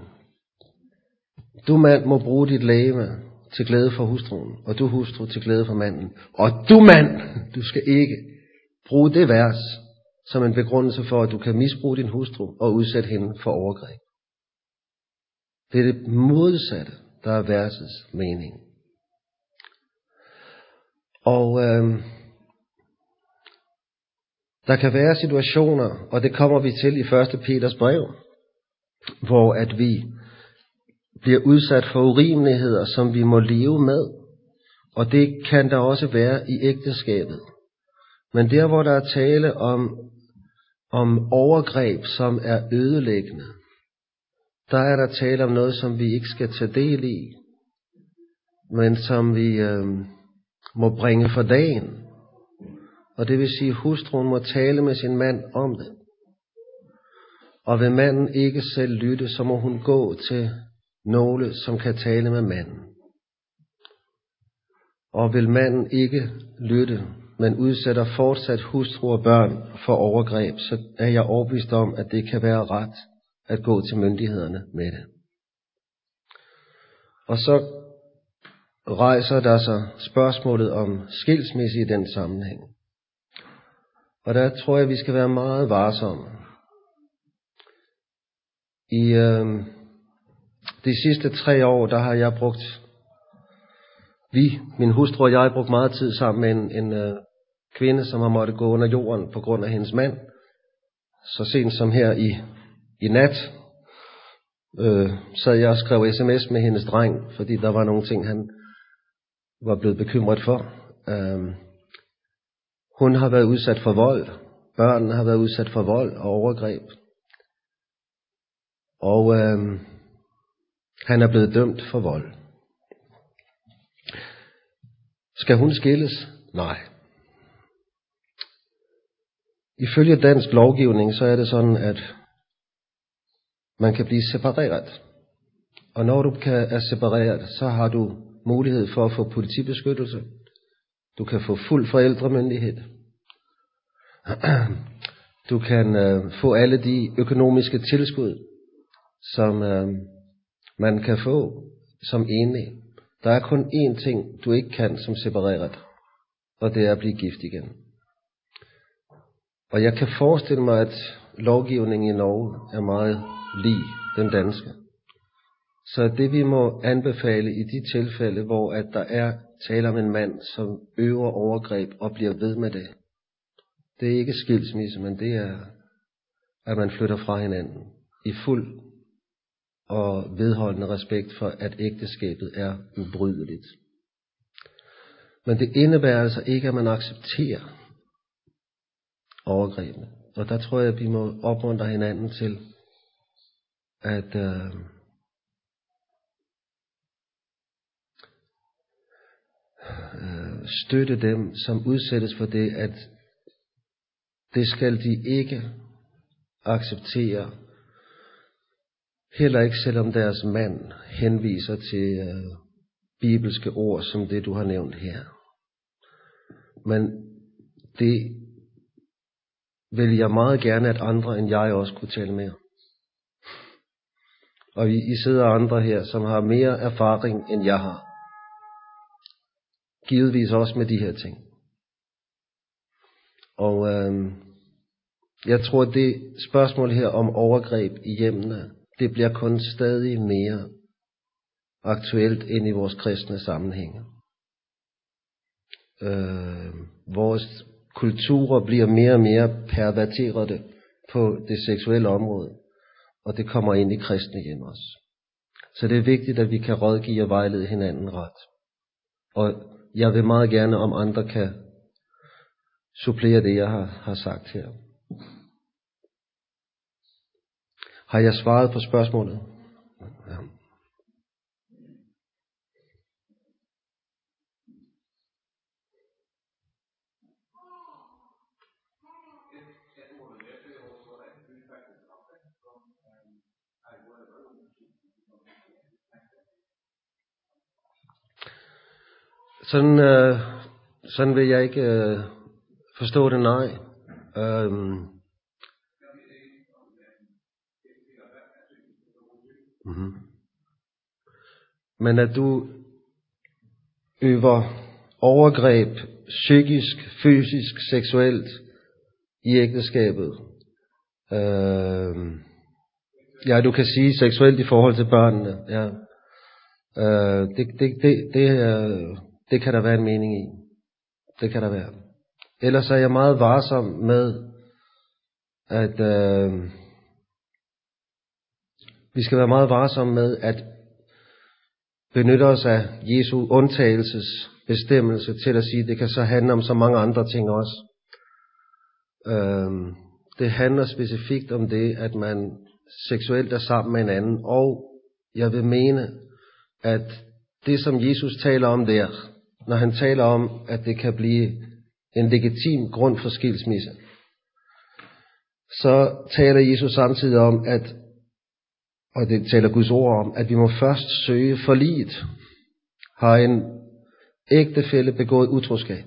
Du mand må bruge dit læge til glæde for hustruen, og du hustru til glæde for manden. Og du mand, du skal ikke bruge det vers som en begrundelse for, at du kan misbruge din hustru og udsætte hende for overgreb. Det er det modsatte, der er versets mening. Og øh, der kan være situationer, og det kommer vi til i 1. Peters brev, hvor at vi bliver udsat for urimeligheder, som vi må leve med. Og det kan der også være i ægteskabet. Men der, hvor der er tale om, om overgreb, som er ødelæggende, der er der tale om noget, som vi ikke skal tage del i, men som vi øh, må bringe for dagen. Og det vil sige, at hustruen må tale med sin mand om det. Og vil manden ikke selv lytte, så må hun gå til nogle, som kan tale med manden. Og vil manden ikke lytte, men udsætter fortsat hustru og børn for overgreb, så er jeg overbevist om, at det kan være ret at gå til myndighederne med det. Og så rejser der sig spørgsmålet om skilsmisse i den sammenhæng. Og der tror jeg, vi skal være meget varsomme. I øh, de sidste tre år, der har jeg brugt Vi, min hustru og jeg, brugt meget tid sammen med en, en øh, kvinde, som har måttet gå under jorden på grund af hendes mand. Så sent som her i, i nat, øh, sad jeg og skrev sms med hendes dreng, fordi der var nogle ting, han var blevet bekymret for. Øh, hun har været udsat for vold. Børnene har været udsat for vold og overgreb. Og øh, han er blevet dømt for vold. Skal hun skilles? Nej. Ifølge dansk lovgivning, så er det sådan, at man kan blive separeret. Og når du kan er separeret, så har du mulighed for at få politibeskyttelse. Du kan få fuld forældremyndighed. Du kan øh, få alle de økonomiske tilskud, som øh, man kan få som enlig. Der er kun én ting, du ikke kan som separeret, og det er at blive gift igen. Og jeg kan forestille mig, at lovgivningen i Norge er meget lig den danske. Så det vi må anbefale i de tilfælde, hvor at der er tale om en mand, som øver overgreb og bliver ved med det, det er ikke skilsmisse, men det er, at man flytter fra hinanden i fuld og vedholdende respekt for, at ægteskabet er ubrydeligt. Men det indebærer altså ikke, at man accepterer overgrebene. Og der tror jeg, at vi må opmuntre hinanden til at øh, øh, støtte dem, som udsættes for det, at det skal de ikke acceptere. Heller ikke selvom deres mand henviser til øh, bibelske ord, som det du har nævnt her. Men det vil jeg meget gerne, at andre end jeg også kunne tale med. Og I sidder andre her, som har mere erfaring, end jeg har. Givetvis også med de her ting. Og øh, jeg tror, det spørgsmål her om overgreb i hjemmene, det bliver kun stadig mere aktuelt ind i vores kristne sammenhænge. Øh, vores kulturer bliver mere og mere perverterede på det seksuelle område, og det kommer ind i kristne hjem også. Så det er vigtigt, at vi kan rådgive og vejlede hinanden ret. Og jeg vil meget gerne, om andre kan supplere det, jeg har, har sagt her. Har jeg svaret på spørgsmålet? Ja. Sådan, øh, sådan vil jeg ikke øh, forstå det, nej. Øhm. Mm-hmm. Men at du øver overgreb psykisk, fysisk, seksuelt i ægteskabet. Øhm. ja, du kan sige seksuelt i forhold til børnene. Ja. Øh, det, det, det, det, er, det kan der være en mening i. Det kan der være. Ellers er jeg meget varsom med, at øh, vi skal være meget varsomme med at benytte os af Jesu undtagelsesbestemmelse til at sige, at det kan så handle om så mange andre ting også. Øh, det handler specifikt om det, at man seksuelt er sammen med en anden, og jeg vil mene, at det som Jesus taler om der, når han taler om, at det kan blive en legitim grund for skilsmisse, så taler Jesus samtidig om, at, og det taler Guds ord om, at vi må først søge forliget. Har en ægtefælle begået utroskab,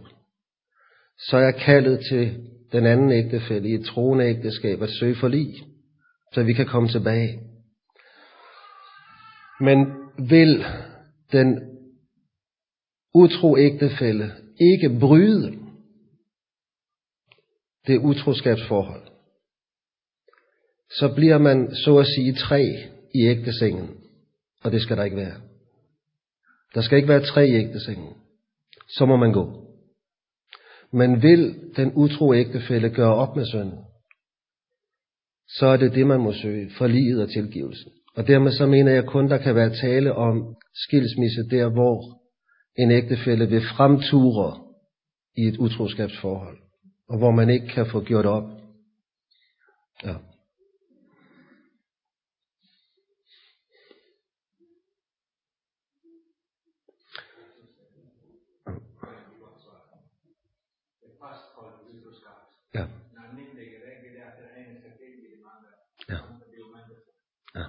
så er kaldet til den anden ægtefælle i et troende ægteskab at søge forlig, så vi kan komme tilbage. Men vil den utro ægtefælle ikke bryde det utroskabsforhold, så bliver man så at sige tre i ægtesengen, og det skal der ikke være. Der skal ikke være tre i ægtesengen. Så må man gå. Men vil den utro ægtefælle gøre op med synden, så er det det, man må søge, for livet og tilgivelsen. Og dermed så mener jeg kun, der kan være tale om skilsmisse der, hvor en ægtefælle vil fremture i et utroskabsforhold, og hvor man ikke kan få gjort op. Ja. Ja. Ja. Ja.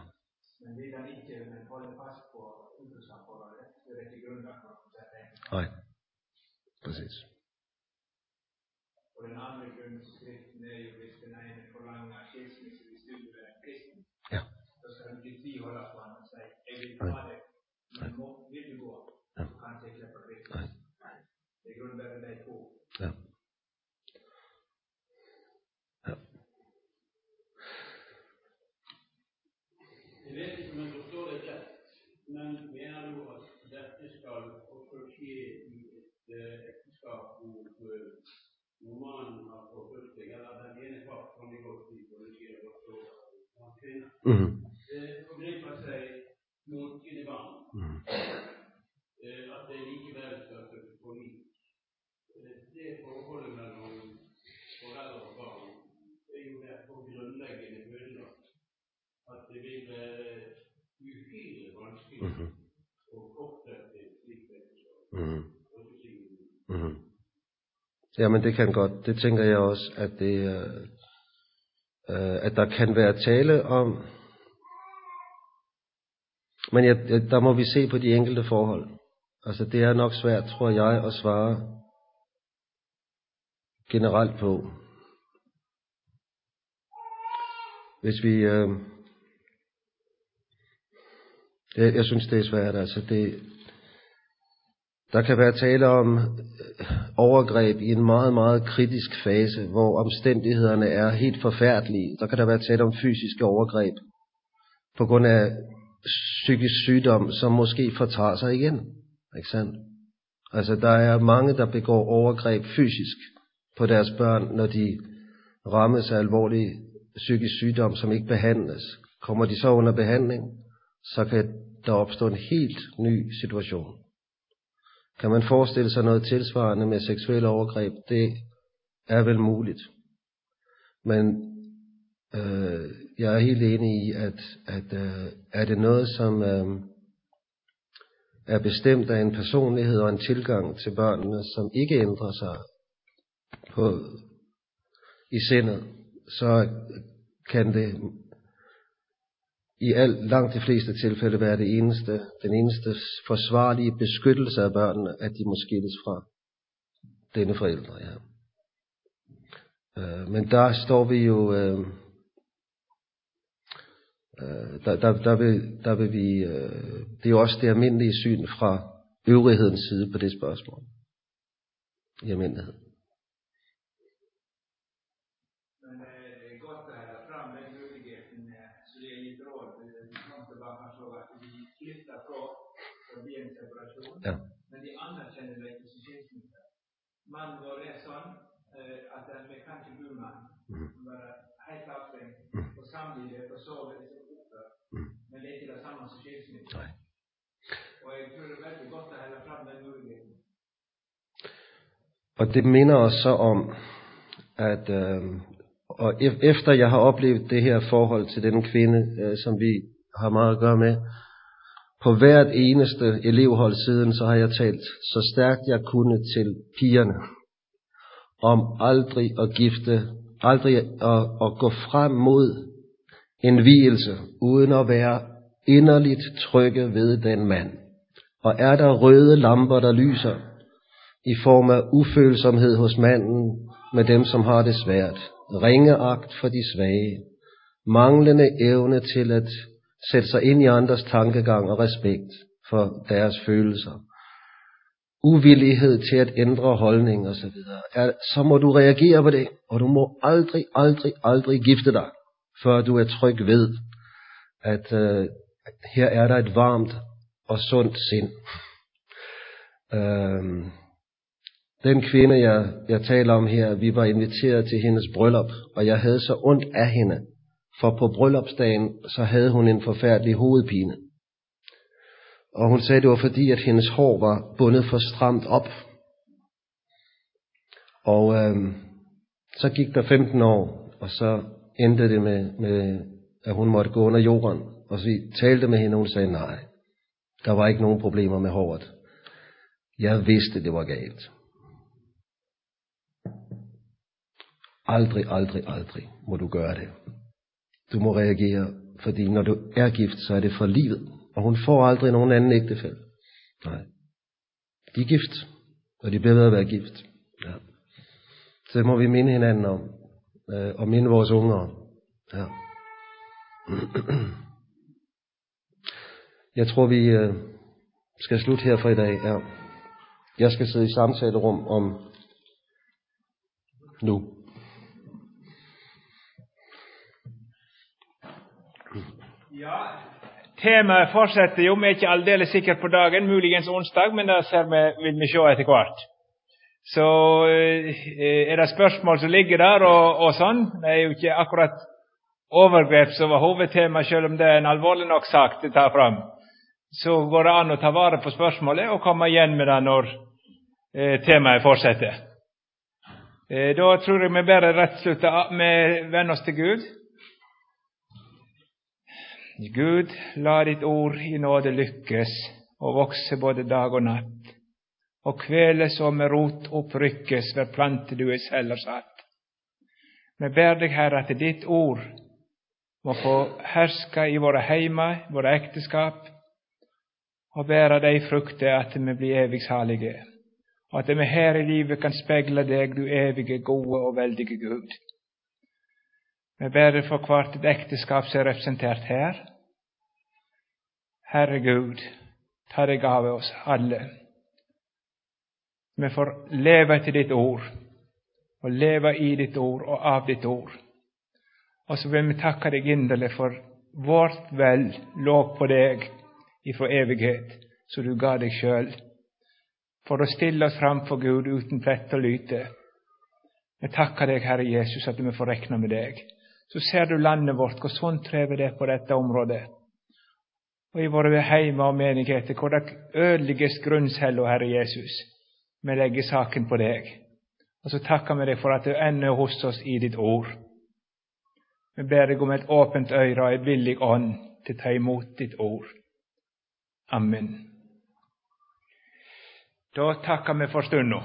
Men det er ikke, man holder fast på utroskabsforholdet, det er ikke grundlag for at sætte Nej. Præcis. Og den andre grund til skriften er jo, hvis den ene forlanger skilsmisse, hvis du vil være kristen, Ja. så skal han blive fri holde på ham og sige, jeg vil Nej. ha det, men må, vil du gå, Ja. så kan han ikke slippe Kristus. Nej. Det er grundlaget der på. Ja. Ja. Jeg vet ikke om jeg forstår det rett, men mener du at dette skal også skje i et eh, ekteskap hvor eh, når mannen har forfulgt seg, eller den ene part kan det godt bli, for det skjer også Det forgriper seg mot sine barn, Mhm. eh, at det skal søke på. Eh, Det forholdet mellom foreldre og barn er jo derfor grunnleggende ødelagt at det vil være uhyre vanskelig Mhm. å fortsette et slikt ekteskap. Mhm. Også siden Mhm. Jamen det kan godt. Det tænker jeg også, at det øh, Øh, at der kan være tale om. Men jeg, der må vi se på de enkelte forhold. Altså det er nok svært, tror jeg, at svare generelt på. Hvis vi... Øh, jeg, jeg synes, det er svært. Altså det, der kan være tale om øh, overgreb i en meget, meget kritisk fase, hvor omstændighederne er helt forfærdelige. Der kan der være tale om fysiske overgreb på grund af psykisk sygdom, som måske fortager sig igen. Ikke sandt? Altså, der er mange, der begår overgreb fysisk på deres børn, når de rammes af alvorlig psykisk sygdom, som ikke behandles. Kommer de så under behandling, så kan der opstå en helt ny situation. Kan man forestille sig noget tilsvarende med seksuelle overgreb? Det er vel muligt. Men øh, jeg er helt enig i, at, at øh, er det noget, som øh, er bestemt af en personlighed og en tilgang til børnene, som ikke ændrer sig på, i sindet, så kan det i alt, langt de fleste tilfælde være det eneste, den eneste forsvarlige beskyttelse af børnene, at de må skilles fra denne forældre. Ja. Øh, men der står vi jo, øh, øh, der, der, der, vil, der vil vi, øh, det er jo også det almindelige syn fra øvrighedens side på det spørgsmål. I almindelighed. Men eh, det er godt å ha fram den muligheten, eh, så det er gitt råd. eh, Vi kan ikke bare slå at vi flytter fra og blir en separasjon, Ja. men de anerkjenner det ikke som skilsmisse. Når det er sånn eh, at en vi kan ikke bo med han, Mhm. han være helt avstengt Mhm. og sove i sitt oppfør, Mhm. men det er ikke det samme som skilsmisse. Nej. Og jeg tror det er veldig godt å holde fram den muligheten. Og det minder os så om, at øh, og ef- efter jeg har oplevet det her forhold til den kvinde, øh, som vi har meget at gøre med, på hvert eneste elevhold siden, så har jeg talt så stærkt jeg kunne til pigerne, om aldrig at gifte, aldrig at, at gå frem mod en vielse, uden at være inderligt trygge ved den mand. Og er der røde lamper, der lyser, i form af ufølsomhed hos manden med dem, som har det svært, ringeagt for de svage, manglende evne til at sætte sig ind i andres tankegang og respekt for deres følelser, uvillighed til at ændre holdning osv., er, så må du reagere på det, og du må aldrig, aldrig, aldrig gifte dig, før du er tryg ved, at øh, her er der et varmt og sundt sind. Øhm, den kvinde, jeg, jeg taler om her, vi var inviteret til hendes bryllup, og jeg havde så ondt af hende, for på bryllupsdagen, så havde hun en forfærdelig hovedpine. Og hun sagde, det var fordi, at hendes hår var bundet for stramt op. Og øhm, så gik der 15 år, og så endte det med, med, at hun måtte gå under jorden. Og så vi talte med hende, og hun sagde nej. Der var ikke nogen problemer med håret. Jeg vidste, det var galt. Aldrig, aldrig, aldrig må du gøre det. Du må reagere, fordi når du er gift, så er det for livet. Og hun får aldrig nogen anden ægtefælde. Nej. De er gift, og de bliver ved at være gift. Ja. Så det må vi minde hinanden om, øh, og minde vores unger om. Ja. Jeg tror, vi øh, skal slutte her for i dag. Ja. Jeg skal sidde i samtalerum om nu. Ja, temaet fortsetter jo. Vi er ikke aldeles sikre på dagen, muligens onsdag, men det ser vi, vil vi se etter hvert. Så eh, er det spørsmål som ligger der og, og sånn. Det er jo ikke akkurat overgrep som var hovedtema, selv om det er en alvorlig nok sak det tar fram. Så går det an å ta vare på spørsmålet og komme igjen med det når eh, temaet fortsetter. Eh, da tror jeg vi bare rett slutter med venn oss til Gud. Gud, la ditt ord i nåde lykkes og vokse både dag og natt, og kveles og med rot opprykkes ved plante du i celler satt. Vi ber deg, Herre, at ditt ord må få herske i våre heimer, våre ekteskap, og bære de frukter at vi blir evig salige, og at vi her i livet kan speile deg, du evige, gode og veldige Gud. Vi ber for hvert et ekteskap som er representert her. Herre Gud, ta deg av oss alle. Vi får leve etter ditt ord, og leve i ditt ord og av ditt ord. Og så vil vi takke deg inderlig for vårt vel lå på deg ifra evighet, så du ga deg sjøl, for å stille oss fram for Gud uten plett og lyte. Vi takker deg, Herre Jesus, at vi får rekne med deg så ser du landet vårt, hvor sånn trever det på dette området. Og i våre heimer og menigheter, hvor det ødelegges grunnceller, Herre Jesus. Vi legger saken på deg. Og så takker vi deg for at du ennå er hos oss i ditt ord. Vi ber deg om et åpent øre og en villig ånd til å ta imot ditt ord. Amen. Da takker vi for stunda.